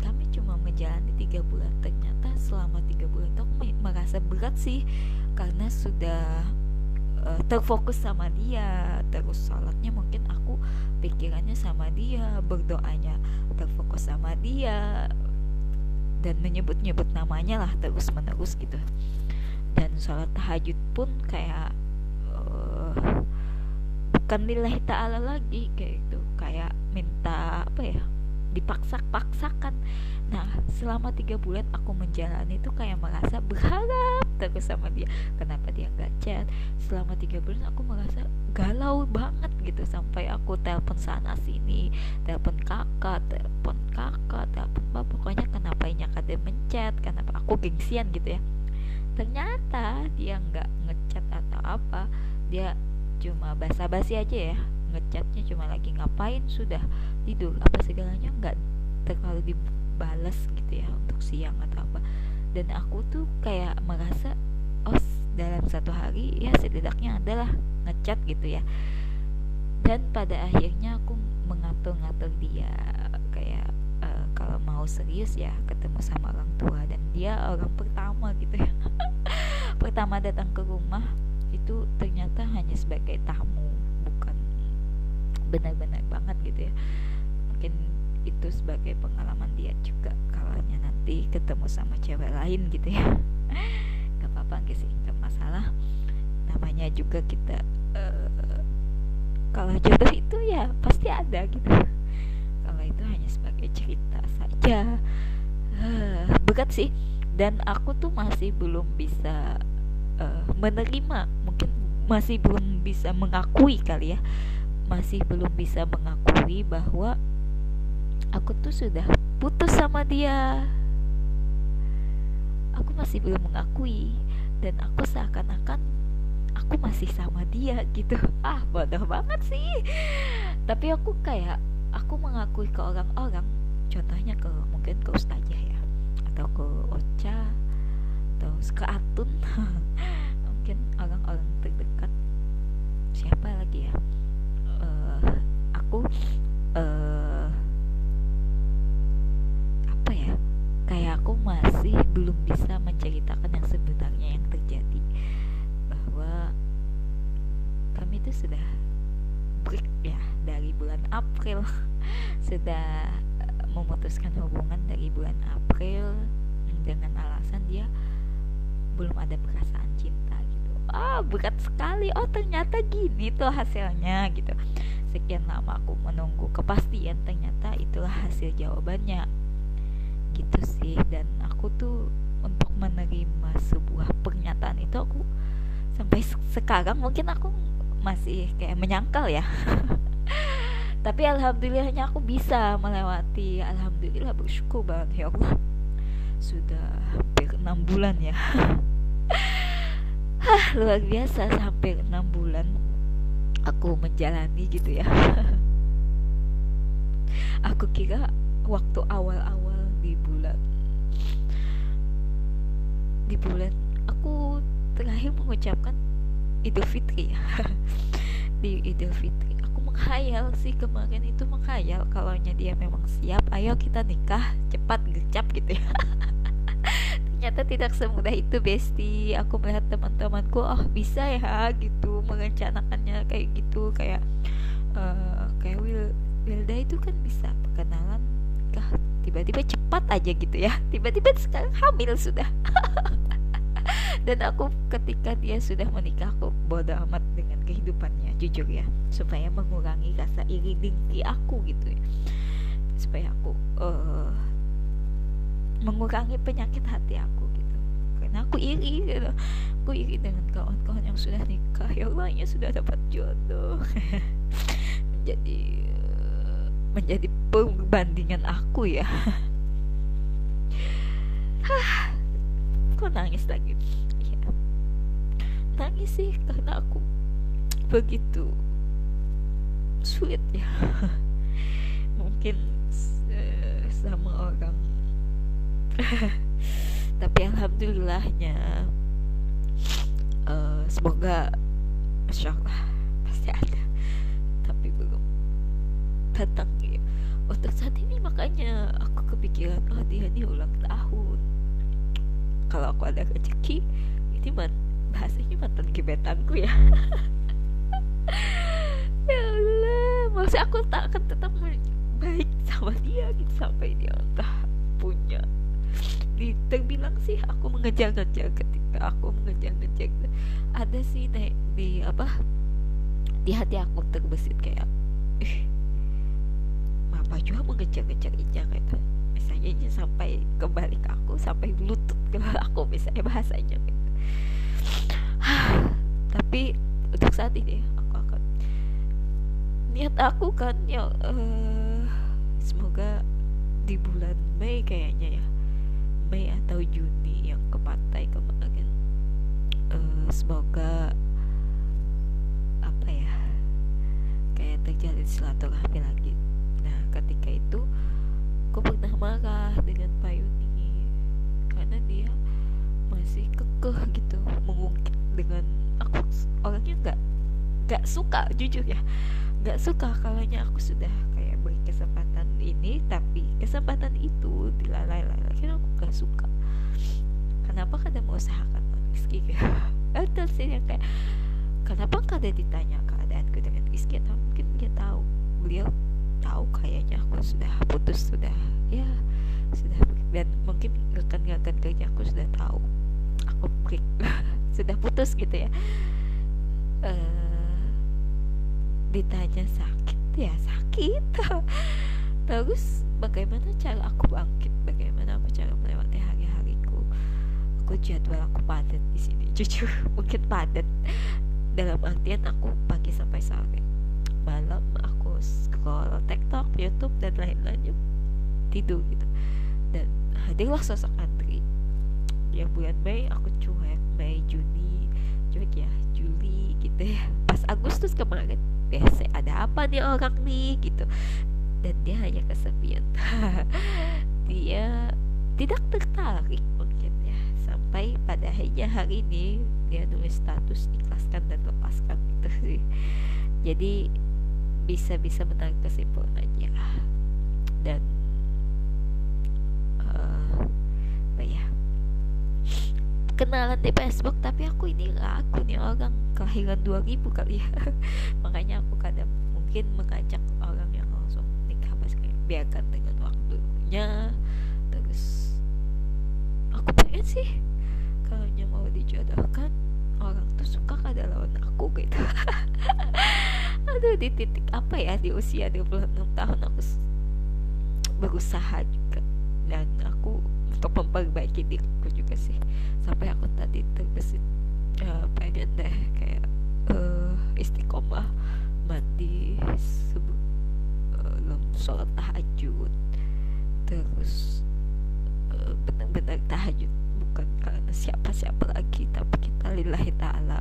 kami cuma menjalani tiga bulan. Ternyata selama tiga bulan itu aku merasa berat sih. Karena sudah uh, terfokus sama dia. Terus sholatnya mungkin aku pikirannya sama dia berdoanya terfokus sama dia dan menyebut-nyebut namanya lah terus menerus gitu. Dan sholat tahajud pun kayak bukan lillahi ta'ala lagi kayak itu. Kayak minta apa ya dipaksa-paksakan nah selama tiga bulan aku menjalani itu kayak merasa berharap terus sama dia. Kenapa dia nggak chat? Selama tiga bulan aku merasa galau banget gitu. Sampai aku telepon sana sini telepon kakak telepon kakak telepon bapak pokoknya kenapa ini kada mencet? Kenapa aku gengsian gitu ya? Ternyata dia nggak ngechat atau apa. Dia cuma basa-basi aja ya ngechatnya cuma lagi ngapain sudah tidur apa segalanya nggak terlalu dibalas gitu ya untuk siang atau apa. Dan aku tuh kayak merasa oh dalam satu hari ya setidaknya adalah ngechat gitu ya. Dan pada akhirnya aku mengatur-ngatur dia kayak uh, kalau mau serius ya ketemu sama orang tua dan dia orang pertama gitu ya. Pertama datang ke rumah itu ternyata hanya sebagai tamu benar-benar banget gitu ya. Mungkin itu sebagai pengalaman dia juga kalau nanti ketemu sama cewek lain gitu ya. Gak apa-apa sih gak masalah. Namanya juga kita uh, kalau jodoh itu ya pasti ada gitu. Kalau itu hanya sebagai cerita saja. Uh, berat sih. Dan aku tuh masih belum bisa uh, menerima mungkin masih belum bisa mengakui kali ya masih belum bisa mengakui bahwa aku tuh sudah putus sama dia. Aku masih belum mengakui dan aku seakan-akan aku masih sama dia gitu. Ah bodoh banget sih. Tapi aku kayak aku mengakui ke orang-orang. Contohnya ke mungkin ke ustazah ya atau ke Ocha atau ke Atun. Mungkin orang-orang terdekat. Siapa lagi aku uh, apa ya kayak aku masih belum bisa menceritakan yang sebenarnya yang terjadi. Bahwa kami itu sudah break ya dari bulan April. Sudah eh, memutuskan hubungan dari bulan April dengan alasan dia belum ada perasaan cinta gitu. Ah berat sekali. Oh ternyata gini tuh hasilnya gitu sekian lama aku menunggu kepastian ternyata itulah hasil jawabannya. Gitu sih dan aku tuh untuk menerima sebuah pernyataan itu aku sampai sekarang mungkin aku masih kayak menyangkal ya. Tapi alhamdulillahnya aku bisa melewati alhamdulillah bersyukur banget ya Allah. Sudah hampir enam bulan ya. Hah, luar biasa sampai enam bulan aku menjalani gitu ya. Aku kira waktu awal-awal di bulan di bulan aku terakhir mengucapkan Idul Fitri ya. Di Idul Fitri. Aku menghayal sih kemarin itu menghayal kalau dia memang siap ayo kita nikah cepat gercap gitu ya. Ternyata tidak semudah itu Besti. Aku melihat teman-temanku oh bisa ya gitu merencanakannya kayak gitu kayak uh, kayak Wil Wilda itu kan bisa perkenalan nikah tiba-tiba cepat aja gitu ya. Tiba-tiba sekarang hamil sudah. Dan aku ketika dia sudah menikah aku bodo amat dengan kehidupannya jujur ya. Supaya mengurangi rasa iri dengki aku gitu ya. Supaya aku uh, mengurangi penyakit hati aku karena aku iri gitu. Aku iri dengan kawan-kawan yang sudah nikah. Yang lainnya sudah dapat jodoh. Menjadi menjadi perbandingan aku ya. Kok nangis lagi? Ya. nangis sih karena aku begitu sulit ya. Mungkin uh, sama orang tapi alhamdulillahnya uh, semoga Masya Allah pasti ada. Tapi belum datang ya. Untuk saat ini makanya aku kepikiran oh dia ini ulang tahun. Kalau aku ada rezeki ini man bahasanya mantan gebetanku ya. Ya Allah maksud aku tak akan tetap baik sama dia gitu sampai dia entah punya di terbilang sih aku mengejar-ngejar ketika aku mengejar-ngejar. Ada sih naik di apa di hati aku terbesit kayak apa juga mengejar-ngejar Ijang itu misalnya ini sampai kembali ke aku sampai lutut ke aku misalnya bahasanya gitu. tapi untuk saat ini aku akan niat aku kan ya uh, semoga di bulan Mei kayaknya ya Mei atau Juni yang ke pantai kemarin. Uh, semoga apa ya kayak terjadi silaturahmi lagi. Nah ketika itu aku pernah marah dengan Pak Yuni karena dia masih kekeh gitu mengungkit dengan aku. Orangnya nggak nggak suka jujur ya. Nggak suka kalau aku sudah ini tapi kesempatan itu dilalai-lalai. Aku gak suka. Kenapa kada mengusahakan Rizky itu sih yang kayak kenapa kada ditanya keadaanku dengan Rizky atau mungkin dia tahu beliau tahu kayaknya aku sudah putus sudah ya sudah. Dan mungkin rekan-rekan kerja aku sudah tahu aku break sudah putus gitu ya. Uh, ditanya sakit ya? Sakit terus bagaimana cara aku bangkit? Bagaimana aku cara melewati hari-hariku? Aku jadwal aku padat di sini jujur mungkin padat. Dalam artian aku pagi sampai sore. Malam aku scroll TikTok, YouTube dan lain-lainnya tidur gitu. Dan hadirlah sosok Andri yang bulan Mei aku cuek. Mei Juni cuek ya Juli gitu ya. Pas Agustus kemarin biasa ada apa nih orang nih gitu dan dia hanya kesepian. Dia tidak tertarik mungkin ya sampai pada akhirnya hari ini dia nulis status ikhlaskan dan lepaskan gitu sih. Jadi bisa-bisa menarik kesimpulannya. Dan apa ya? Kenalan di Facebook tapi aku ini aku nih orang. Kelahiran 2000 kali ya. Makanya aku kadang mungkin mengajak orang biarkan dengan waktunya. Terus aku pengen sih kalau mau dijodohkan orang tuh suka kada lawan aku gitu. Aduh di titik apa ya di usia 26 tahun aku berusaha juga. Dan aku untuk memperbaiki diriku juga sih. Sampai aku tadi terbesit uh, pengen deh kayak uh, istiqomah mandi sebelum sholat tahajud. Terus uh, benar-benar tahajud bukan karena siapa-siapa lagi tapi kita lillahi ta'ala.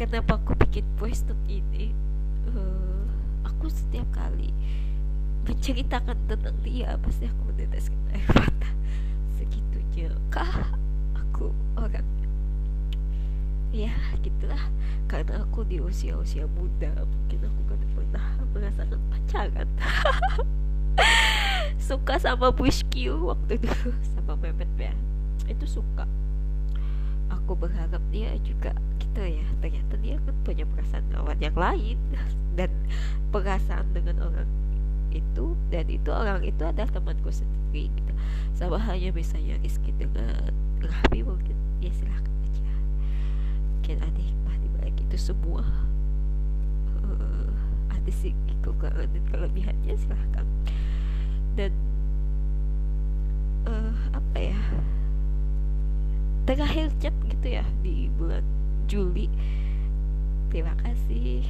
Kenapa aku bikin voice note ini? Uh, aku setiap kali menceritakan tentang dia pasti aku meneteskan air mata. Segitunya kah? Aku orang ya gitulah. Karena aku di usia-usia muda mungkin aku kan pernah merasakan pacaran. Suka sama Bushkyu waktu dulu sama Mehmet ya itu suka. Aku berharap dia juga gitu ya. Ternyata dia kan punya perasaan lawan yang lain. Dan perasaan dengan orang itu dan itu orang itu adalah temanku sendiri gitu. Sama halnya misalnya Rizky dengan Rahmi mungkin ya silahkan aja. Mungkin ada hikmah di balik itu semua. Uh, ada sih kekurangan dan kelebihannya silahkan. Dan uh, apa ya terakhir chat gitu ya di bulan Juli. Terima kasih.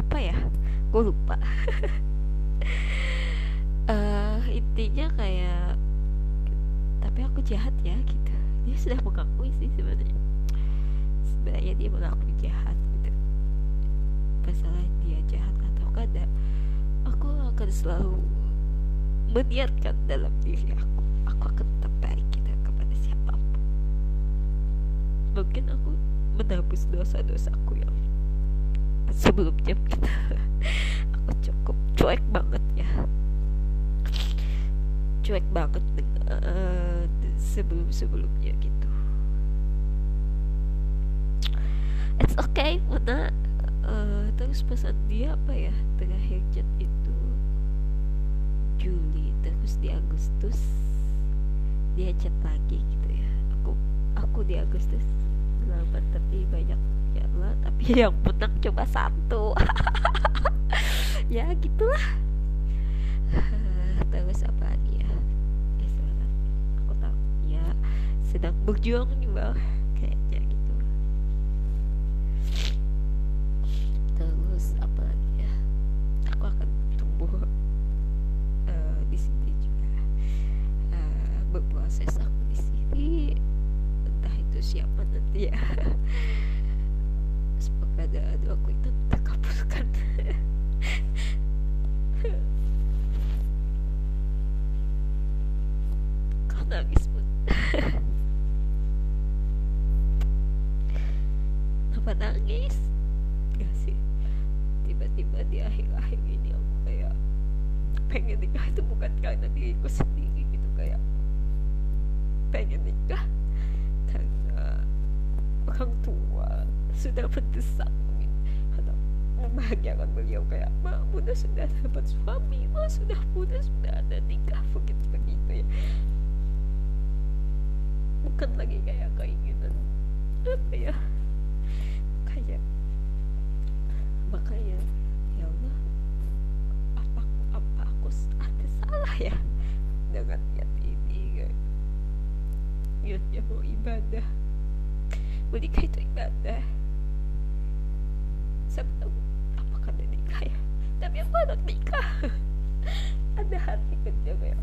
Apa ya? Gue lupa aku jahat ya gitu. Dia sudah mengakui sih sebenarnya. Sebenarnya dia mengakui jahat gitu. Masalah dia jahat atau kada aku akan selalu meniatkan dalam diri aku. Aku akan tetap baik mungkin aku menebus dosa-dosaku yang sebelumnya gitu aku cukup cuek banget ya. Cuek banget dengan uh, sebelum-sebelumnya gitu. It's okay mana uh, terus pesan dia apa ya terakhir chat itu Juli terus di Agustus dia chat lagi gitu ya. Aku aku di Agustus selamat tapi banyak ya lah tapi yang menang cuma satu. Ya gitulah. Terus apa lagi ya aku tahu ya sedang berjuang juga kayaknya gitu terus apa lagi ya aku akan tumbuh uh, di sini juga uh, berproses aku di sini entah itu siapa ya semoga doaku itu terkabulkan kau nangis pun kenapa nangis gak sih tiba-tiba di akhir-akhir ini aku kayak pengen nikah itu bukan karena diriku sendiri gitu kayak pengen nikah orang tua sudah mendesak atau membahagiakan beliau kayak mak muda sudah dapat suami mak sudah muda sudah ada nikah begitu begitu ya bukan lagi kayak keinginan apa ya kayak makanya ya Allah apa apa aku ada salah ya dengan niat ini kayak niatnya mau ibadah menikah itu ibadah saya tahu apakah dia nikah ya tapi aku anak nikah ada hati kecil kayak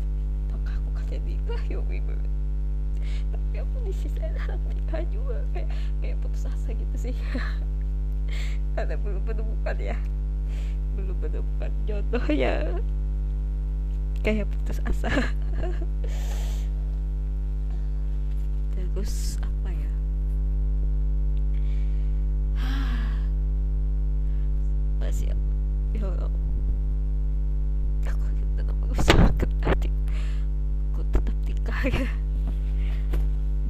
apakah aku kan jadi nikah ya banget tapi aku di sisi lain nikah juga kayak kayak putus asa gitu sih karena belum menemukan ya belum menemukan jodoh ya kayak putus asa terus apa ya masih apa ya Allah aku tetap sakit hati aku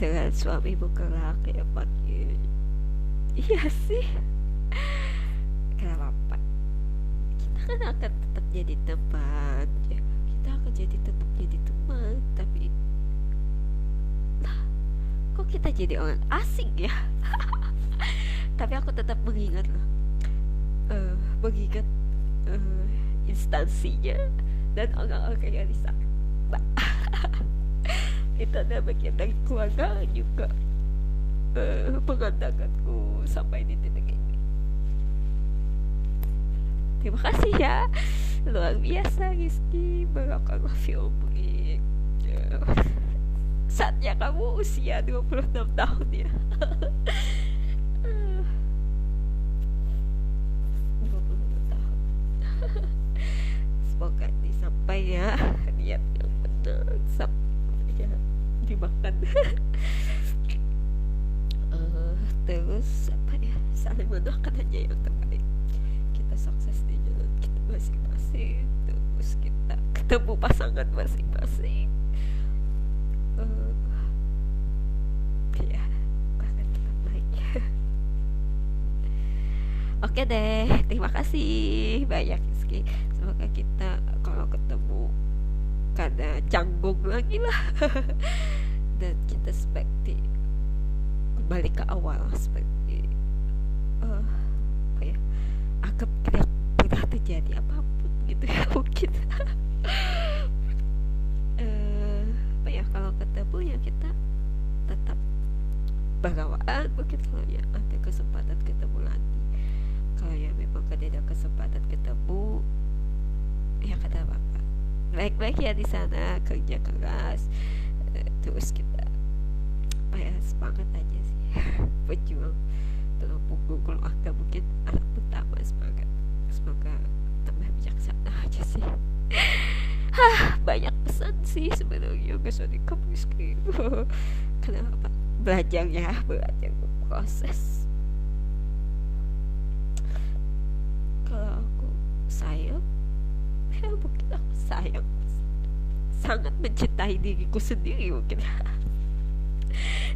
dengan suami laki ya. Pakai iya sih. Kenapa? Kita kan akan tetap jadi teman ya. Kita akan jadi tetap jadi teman tapi lah kok kita jadi orang asing ya? Tapi aku tetap mengingat loh uh, mengingat uh, instansinya dan orang-orang yang di sana itu adalah bagian dari keluarga juga uh, pengandakanku sampai di titik ini. Terima kasih ya. Luar biasa Rizky. Barakallah fi umri saatnya kamu usia 26 tahun ya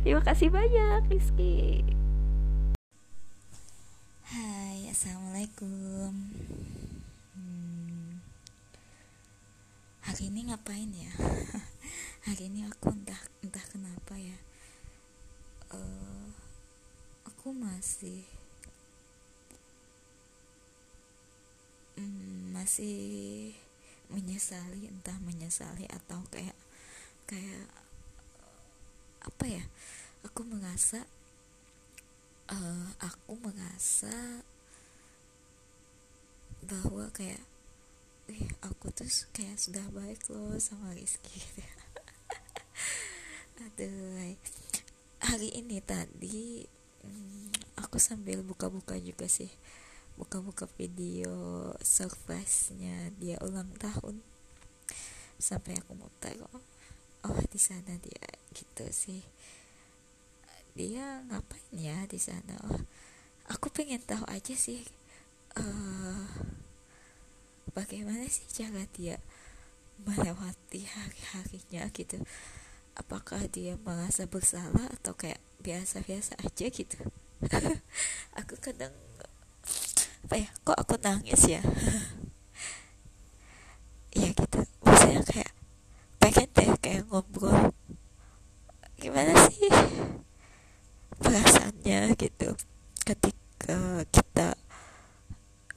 terima kasih banyak Rizky Hai, assalamualaikum. Hmm, hari ini ngapain ya? hari ini aku entah entah kenapa ya. Uh, aku masih hmm, masih menyesali entah menyesali atau kayak kayak apa ya? Aku merasa uh, aku merasa bahwa kayak eh, aku tuh kayak sudah baik loh sama Rizky aduh hari ini tadi hmm, aku sambil buka-buka juga sih buka-buka video surprise-nya dia ulang tahun sampai aku mau taruh oh di sana dia gitu sih. Dia ngapain ya di sana? Oh, aku pengen tahu aja sih uh, bagaimana sih cara dia melewati hari-harinya gitu. Apakah dia merasa bersalah atau kayak biasa-biasa aja gitu? Aku kadang apa ya kok aku nangis ya? Ya gitu. Maksudnya kayak pengen deh kayak ngobrol. Gimana sih perasaannya gitu ketika kita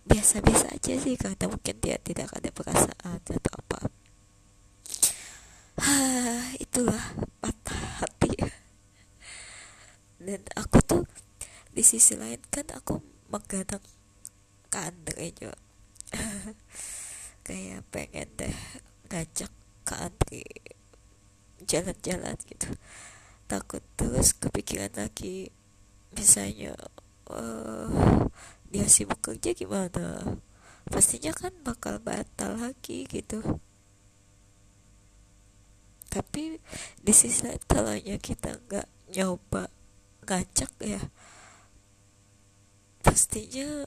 biasa-biasa aja sih karena mungkin dia tidak ada perasaan atau apa. Itulah patah hati. Dan aku tuh di sisi lain kan aku menggadang ke Andre juga. Kayak pengen deh ngajak Andre jalan-jalan gitu. Takut terus kepikiran lagi misalnya uh, dia sibuk kerja gimana? Pastinya kan bakal batal lagi gitu. Tapi di sisi lain kalau kita nggak nyoba ngajak ya. Pastinya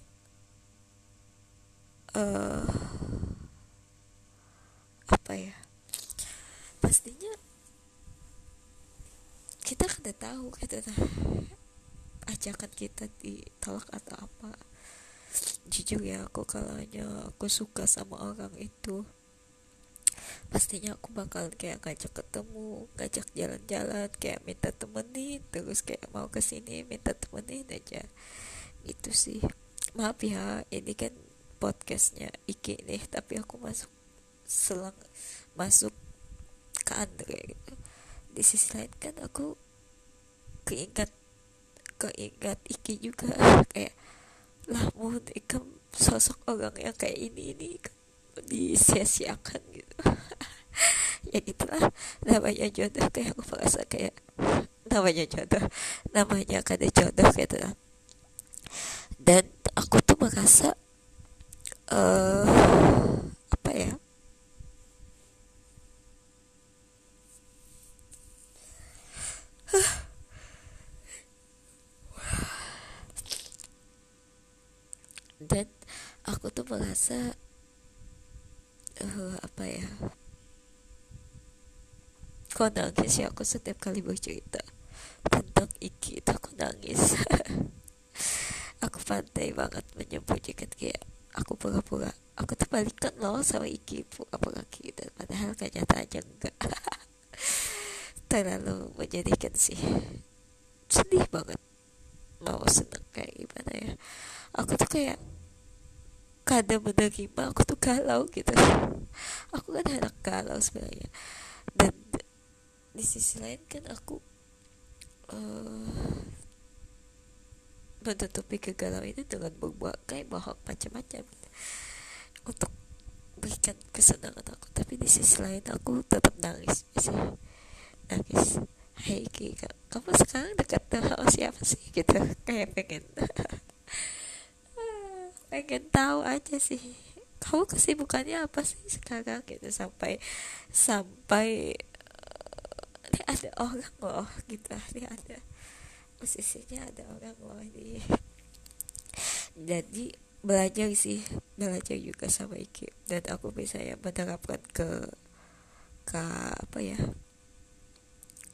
uh, apa ya pastinya kita kan tahu gitu ajakan kita ditolak atau apa. Jujur ya aku kalau aku suka sama orang itu pastinya aku bakal kayak ngajak ketemu ngajak jalan-jalan kayak minta temenin terus kayak mau ke sini minta temenin aja. Itu sih. Maaf ya ini kan podcastnya Iki nih tapi aku masuk selang masuk ke Andre gitu. Di sisi lain kan aku keingat keingat Iki juga. Kayak lah mau ikam sosok orang yang kayak ini ini disia-siakan gitu. Ya gitulah. Namanya jodoh kayak aku merasa kayak namanya jodoh namanya kada jodoh gitu. Dan aku tuh merasa uh, apa ya aku tuh merasa uh, apa ya kok nangis ya? Aku setiap kali bercerita tentang Iki itu aku nangis. Aku pandai banget menyembunyikan kayak aku pura-pura aku terbalikan loh sama Iki pura-pura gitu. Padahal kenyataannya enggak. Terlalu menjadikan sih. Sedih banget. Mau seneng kayak gimana ya? Aku tuh kayak kadang menerima aku tuh galau gitu. Aku kan anak galau sebenarnya. Dan di sisi lain kan aku uh, menutupi kegalau itu dengan berbagai bohong macam-macam. Untuk berikan kesenangan aku. Tapi di sisi lain aku tetap nangis sih nangis. Kika, kamu sekarang dekat sama siapa sih? Gitu kayak pengen pengen tahu aja sih. Kamu kesibukannya apa sih sekarang? Gitu sampai sampai uh, ada orang loh gitu. Ini ada posisinya ada orang loh ini. Jadi belajar sih belajar juga sama Iki. Dan aku bisa ya menerapkan ke ke apa ya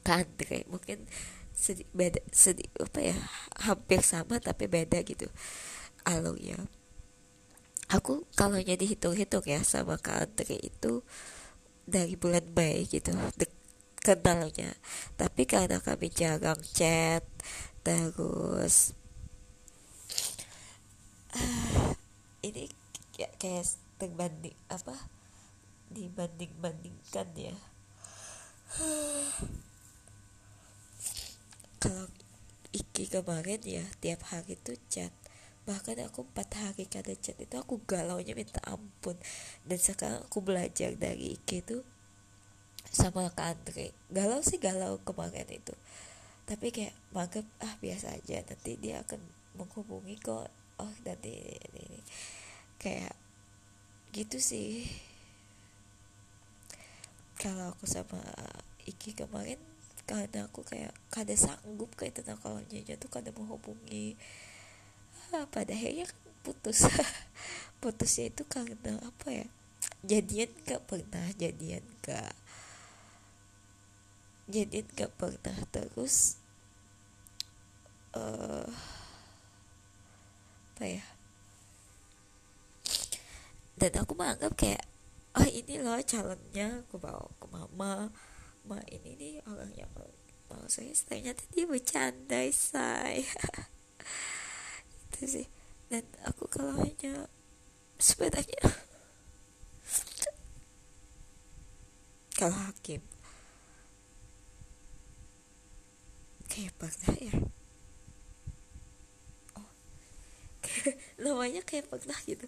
ke Andre. Mungkin sedih beda sedih apa ya hampir sama tapi beda gitu alurnya aku kalau jadi hitung-hitung ya sama Kak Andre itu dari bulan Mei gitu kenalnya tapi karena kami jarang chat terus uh, ini kayak, kayak terbanding apa dibanding bandingkan ya. Kalau Iki kemarin ya tiap hari tuh chat bahkan aku empat hari kada chat itu aku galau nya minta ampun. Dan sekarang aku belajar dari Ike itu sama Kak Andre. Galau sih galau kemarin itu. Tapi kayak magrib ah biasa aja nanti dia akan menghubungi kok. Oh nanti ini, ini. kayak gitu sih. Kalau aku sama Iki kemarin karena aku kayak kada sanggup kayak tentang kawannya tuh kada menghubungi pada akhirnya kan putus. Putusnya itu karena apa ya? Jadian gak pernah jadian gak jadian gak pernah terus uh, apa ya? Dan aku menganggap kayak oh ini loh calonnya aku bawa ke mama. Ma ini nih orang yang ternyata dia bercanda say gitu sih. Dan aku kalau hanya sepedanya. Kalau hakim. Kayak pernah ya. Oh. Namanya kayak pernah gitu.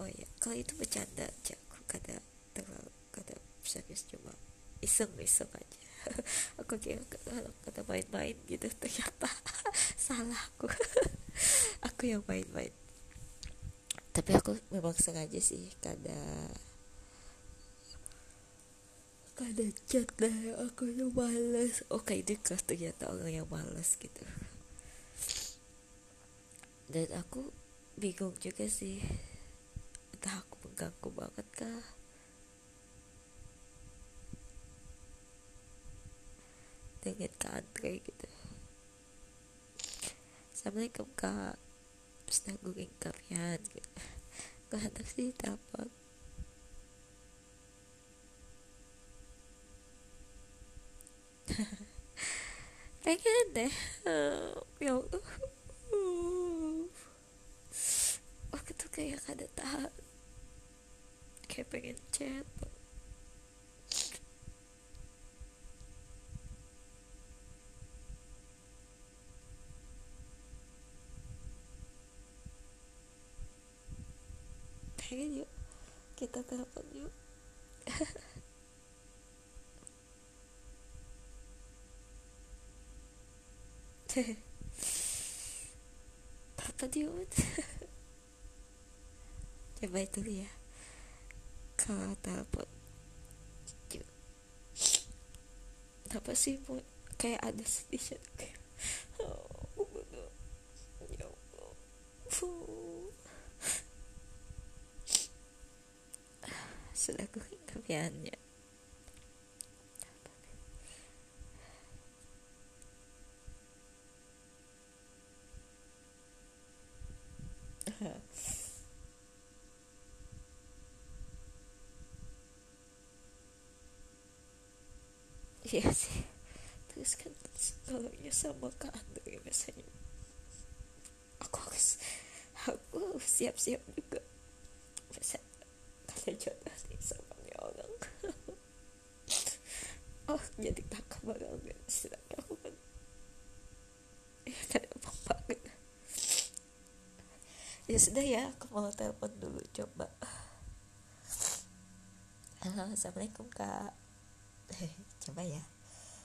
Oh ya kalau itu bercanda aja aku kada terlalu kada serius cuma iseng iseng aja. Aku kira kata main-main gitu ternyata salah aku aku yang main-main tapi aku memang sengaja sih kada kada chat lah aku yang malas oke oh, ini kelas ternyata orang yang malas gitu. Dan aku bingung juga sih. Entah aku mengganggu banget kah? Dengan kak Andre gitu. Assalamualaikum kak terus nanggung kalian gitu gak hendak sih telepon? Pengen deh. Ya aku tuh kayak kada tahan. Kayak pengen chat pengen yuk kita telepon yuk. Papa Diod coba itu ya kalau telepon apa sih bu? Kayak ada sedih. Kayak oh, ya Allah sudah gue kepiannya iya sih. Terus kan kalau sama kak Andre biasanya. Aku harus aku siap-siap juga. Kalau jodoh nih sama orang oh jadi banget sedangkan aku kan ya kan emang banget. Ya sudah ya aku mau telepon dulu coba. Halo assalamualaikum kak. Coba ya